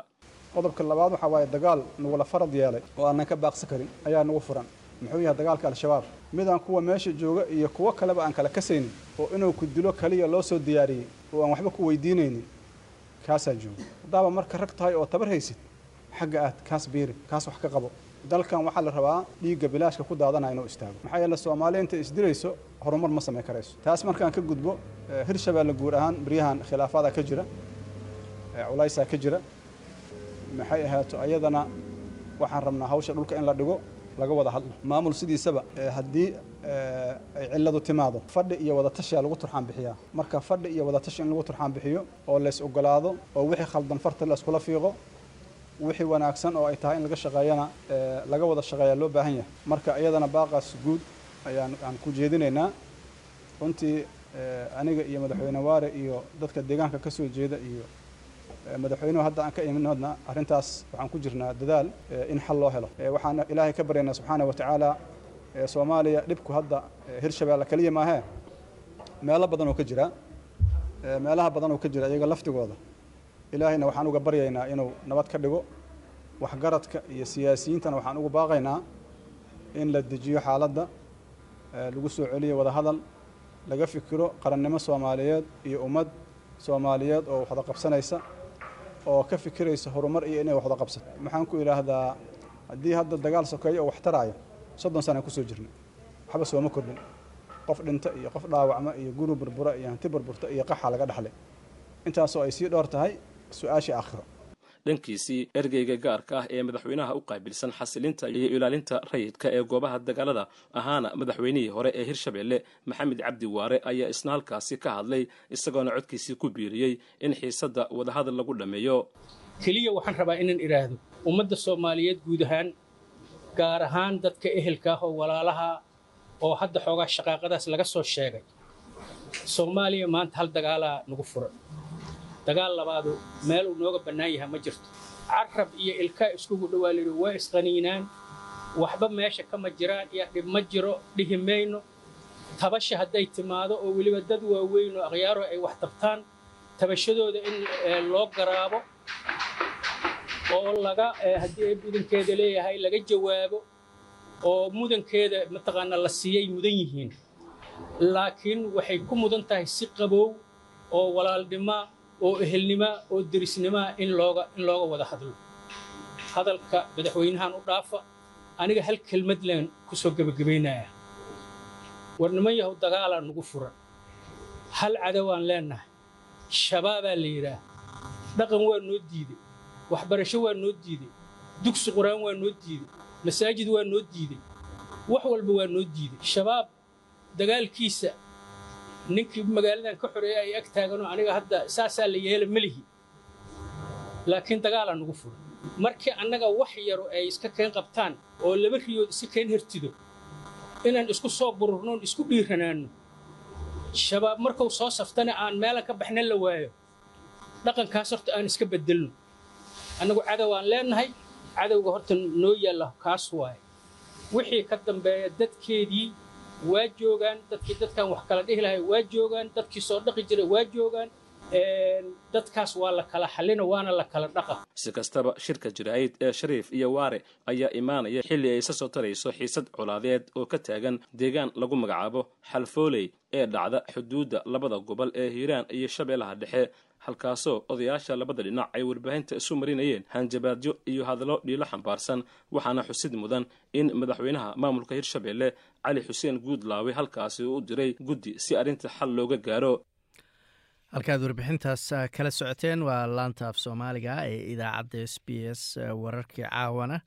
Qodobka labaad waxaa waaye dagaal nagula farad yeelay oo aanan ka baaqsan karin ayaa nagu furan muxuu yahay dagaalka al-shabaab. Midaan kuwa meesha jooga iyo kuwo kaleba aan kala kasaynin oo inuu ku dilo kaliya loo soo diyaariyey oo aan waxba ku weydiinaynin kaasaa jooga haddaaba marka rag tahay oo tabar haysid xagga aad kaas biiri kaas wax ka qabo. Dalkan waxaa la rabaa dhiigga bilaashka ku daadanaya inuu istaago. Maxaa yeele soomaaliya intay isdilayso horumar ma samayn karayso. Taas markaan ka gudbo hirshabeelle guud ahaan baryahan khilaafadaa ka jira culaysaa ka jira. Maxay ahaato ayadana waxaan rabnaa hawsha dhulka in la dhigo laga wada hadlo. Maamul sidiisaba haddii ay cilladu timaado fadhi iyo wadatashiyaa lagu turxaan bixiyaa. Marka fadhi iyo wadatashi in lagu turxaan bixiyo oo lays ogolaado oo wixii khaldan farta la iskula fiiqo wixii wanaagsan oo ay tahay in laga shaqeeyana laga wada shaqeeyaa loo baahan yahay. Marka iyadana baaqaas guud ayaan aan ku jeedinaynaa. Runtii aniga iyo madaxweyne waare iyo dadka deegaanka ka soo jeeda iyo madaxweynuhu hadda aan ka iminodna arrintaas waxaan ku jirnaa dadaal in xal loo helo. Waxaan ilaahay ka baryaynaa subxaana wa tacaala soomaaliya dhibku hadda hirshabeelle keliya maahee meelo badan ka jira meelaha badan oo ka jira iyaga laftigooda. Ilaahayna waxaan uga baryaynaa inuu nabad ka dhigo waxgaradka iyo siyaasiyiintana waxaan ugu baaqaynaa in la dejiyo xaaladda lagu soo celiyo wada hadal laga fikiro qarannimo soomaaliyeed iyo ummad soomaaliyeed oo waxda qabsanaysa oo ka fikiraysa horumar iyo inay waxda qabsato. Maxaan ku idhaahdaa haddii hadda dagaal sokeeyo oo wax taraayo soddon sanaan ku soo jirnay. Waxba sooma kordhin. Qof dhinta iyo qof dhaawacma iyo guri burbura iyo hanti burburta iyo qaxa laga dhaxlay. Intaasoo ay sii dhowr tahay su'aashii aakhiro dhankiisii ergeyga gaarka ah ee madaxweynaha u qaabilsan xasilinta iyo ilaalinta rayidka ee goobaha dagaalada ahaana madaxweynihii hore ee hirshabeelle maxamed cabdi waare ayaa isna halkaasi ka hadlay isagoona codkiisii ku biiriyey in xiisadda wadahadal lagu dhammeeyo keliya waxaan rabaa inaan idhaahdo ummadda soomaaliyeed guud ahaan gaar ahaan dadka ehelka ah oo walaalaha oo hadda xoogaa shaqaaqadaas laga soo sheegay. Soomaaliya maanta hal dagaalaa nagu furan dagaal labaadu meel uu nooga bannaan yahay ma jirto. Carab iyo ilkaa iskugu dhowaa layidhi waa isqaniinaan. Waxba meesha kama jiraan. Iyo dhib ma jiro. Dhihi mayno. Tabasha hadday timaado oo weliba dad waaweyn oo akhyaaro ay wax tabtaan tabashadooda in loo garaabo oo laga haddii ay mudankeeda leeyahay laga jawaabo oo mudankeeda mataqaanaa la siiyay mudan yihiin. Laakiin waxay ku mudan tahay si qabow oo walaalnima oo ehelnima oo derisnima in looga in looga wada hadlo. Hadalka madaxweynahan u dhaafa aniga hal kelmad leen ku soo gebagabaynaya war niman yahow dagaalaa nugu furan. Hal cadowaan leennahay shabaabaa la yidhaah dhaqan waa noo diiday. Waxbarasho waa noo diiday. Dugsi qur'aan waa noo diiday. Masaajid waa noo diiday. Wax walba waa noo diiday. Shabaab dagaalkiisa ninkii magaaladan ka xoreeya ay ag taaganoo aniga hadda saasaa la yeela melihi laakiin dagaalaa nugu furan markii annaga wax yaro ay iska keen qabtaan oo laba riyood iska keen hertido inaan isku soo bururnoon isku dhiiranaanno shabaab markuu soo saftana aan meelan ka baxna la waayo dhaqankaas horta aan iska beddelno annagu cadow aan leennahay cadowga horta noo yaalla kaas waaye wixii ka dambeeya dadkeedii waa joogaan dadkii dadkan wax kala dhihi lahay. Waa joogaan dadkii soo dhaqi jiray. Waa joogaan dadkaas waa la kala xallina waana la kala dhaqa. Si kastaba shirka jiraa'id ee shariif iyo waare ayaa imaanaya xilli ay isa soo tarayso xiisad colaadeed oo ka taagan deegaan lagu magacaabo xalfooley ee dhacda xuduudda labada gobol ee hiiraan iyo shabeellaha dhexe halkaasoo odayaasha labada dhinac ay warbaahinta isu marinayeen hanjabaadyo iyo hadallo dhiilo xambaarsan. Waxaana xusid mudan in madaxweynaha maamulka hirshabeelle cali xuseen guudlaawe halkaasi uu u diray guddi si arrinta xal looga gaaro. Halkaad warbixintaas kala socoteen waa laanta af soomaaliga ee idaacadda s b s wararkii caawana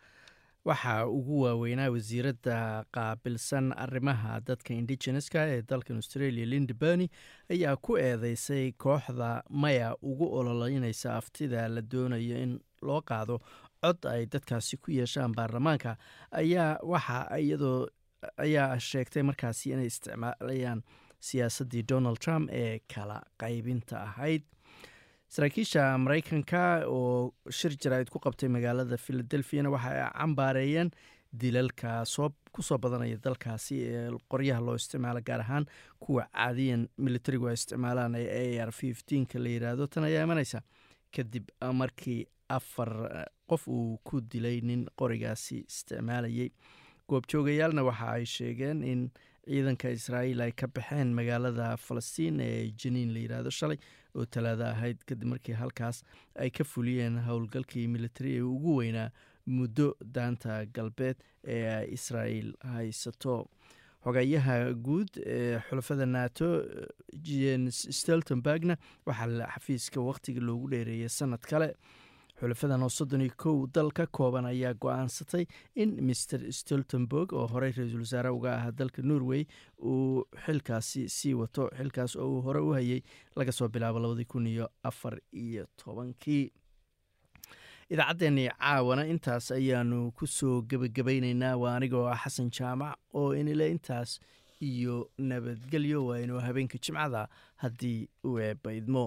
waxaa ugu waaweynaa wasiiradda qaabilsan arrimaha dadka indigeneska ee dalkan australia linda berny ayaa ku eedeysay kooxda maya ugu ololeynaysa aftida la doonayo in loo qaado cod ay dadkaasi ku yeeshaan baarlamaanka. Ayaa waxa iyadoo ayaa sheegtay markaasi inay isticmaalayaan siyaasaddii donald trump ee kala qaybinta ahayd saraakiisha maraykanka oo shir jaraa'id ku qabtay magaalada philadelphiana waxa ay cambaareeyeen dilalka ku soo badanaya dalkaasi ee qoryaha loo isticmaalo gaar ahaan kuwa caadiyan militarigu ay isticmaalaan ee a r fiftiinka la yidhaahdo tan ayaa imanaysa kadib markii afar qof uu ku dilay nin qorigaasi isticmaalayay. Goobjoogayaalna waxa ay sheegeen in ciidanka israa'iil ay ka baxeen magaalada falastiin ee janiin la yidhaahdo shalay oo talaado ahayd kadib markii halkaas ay ka fuliyeen howlgalkii militari ee ugu weynaa muddo daanta galbeed ee ay israa'iil haysato. Xogayaha guud ee xulafada nato jens steltenbergna waxaa xafiiska wakhtiga loogu dheereeyay sanad kale xulafadan oo soddon iyo kow dal ka kooban ayaa go'aansatay in master stoltenberg oo horey ra'iisul wasaare uga ahaa dalka norway uu xilkaasi sii wato xilkaas oo uu hore u hayay laga soo bilaabo labadii kun iyo afar iyo tobankii. Idaacaddeenii caawana intaas ayaanu ku soo gebagabaynaynaa waa anigoo ah xasan jaamac oo inile intaas iyo nabadgelyo waa inuu habeenka jimcada haddii uu eebbaydmo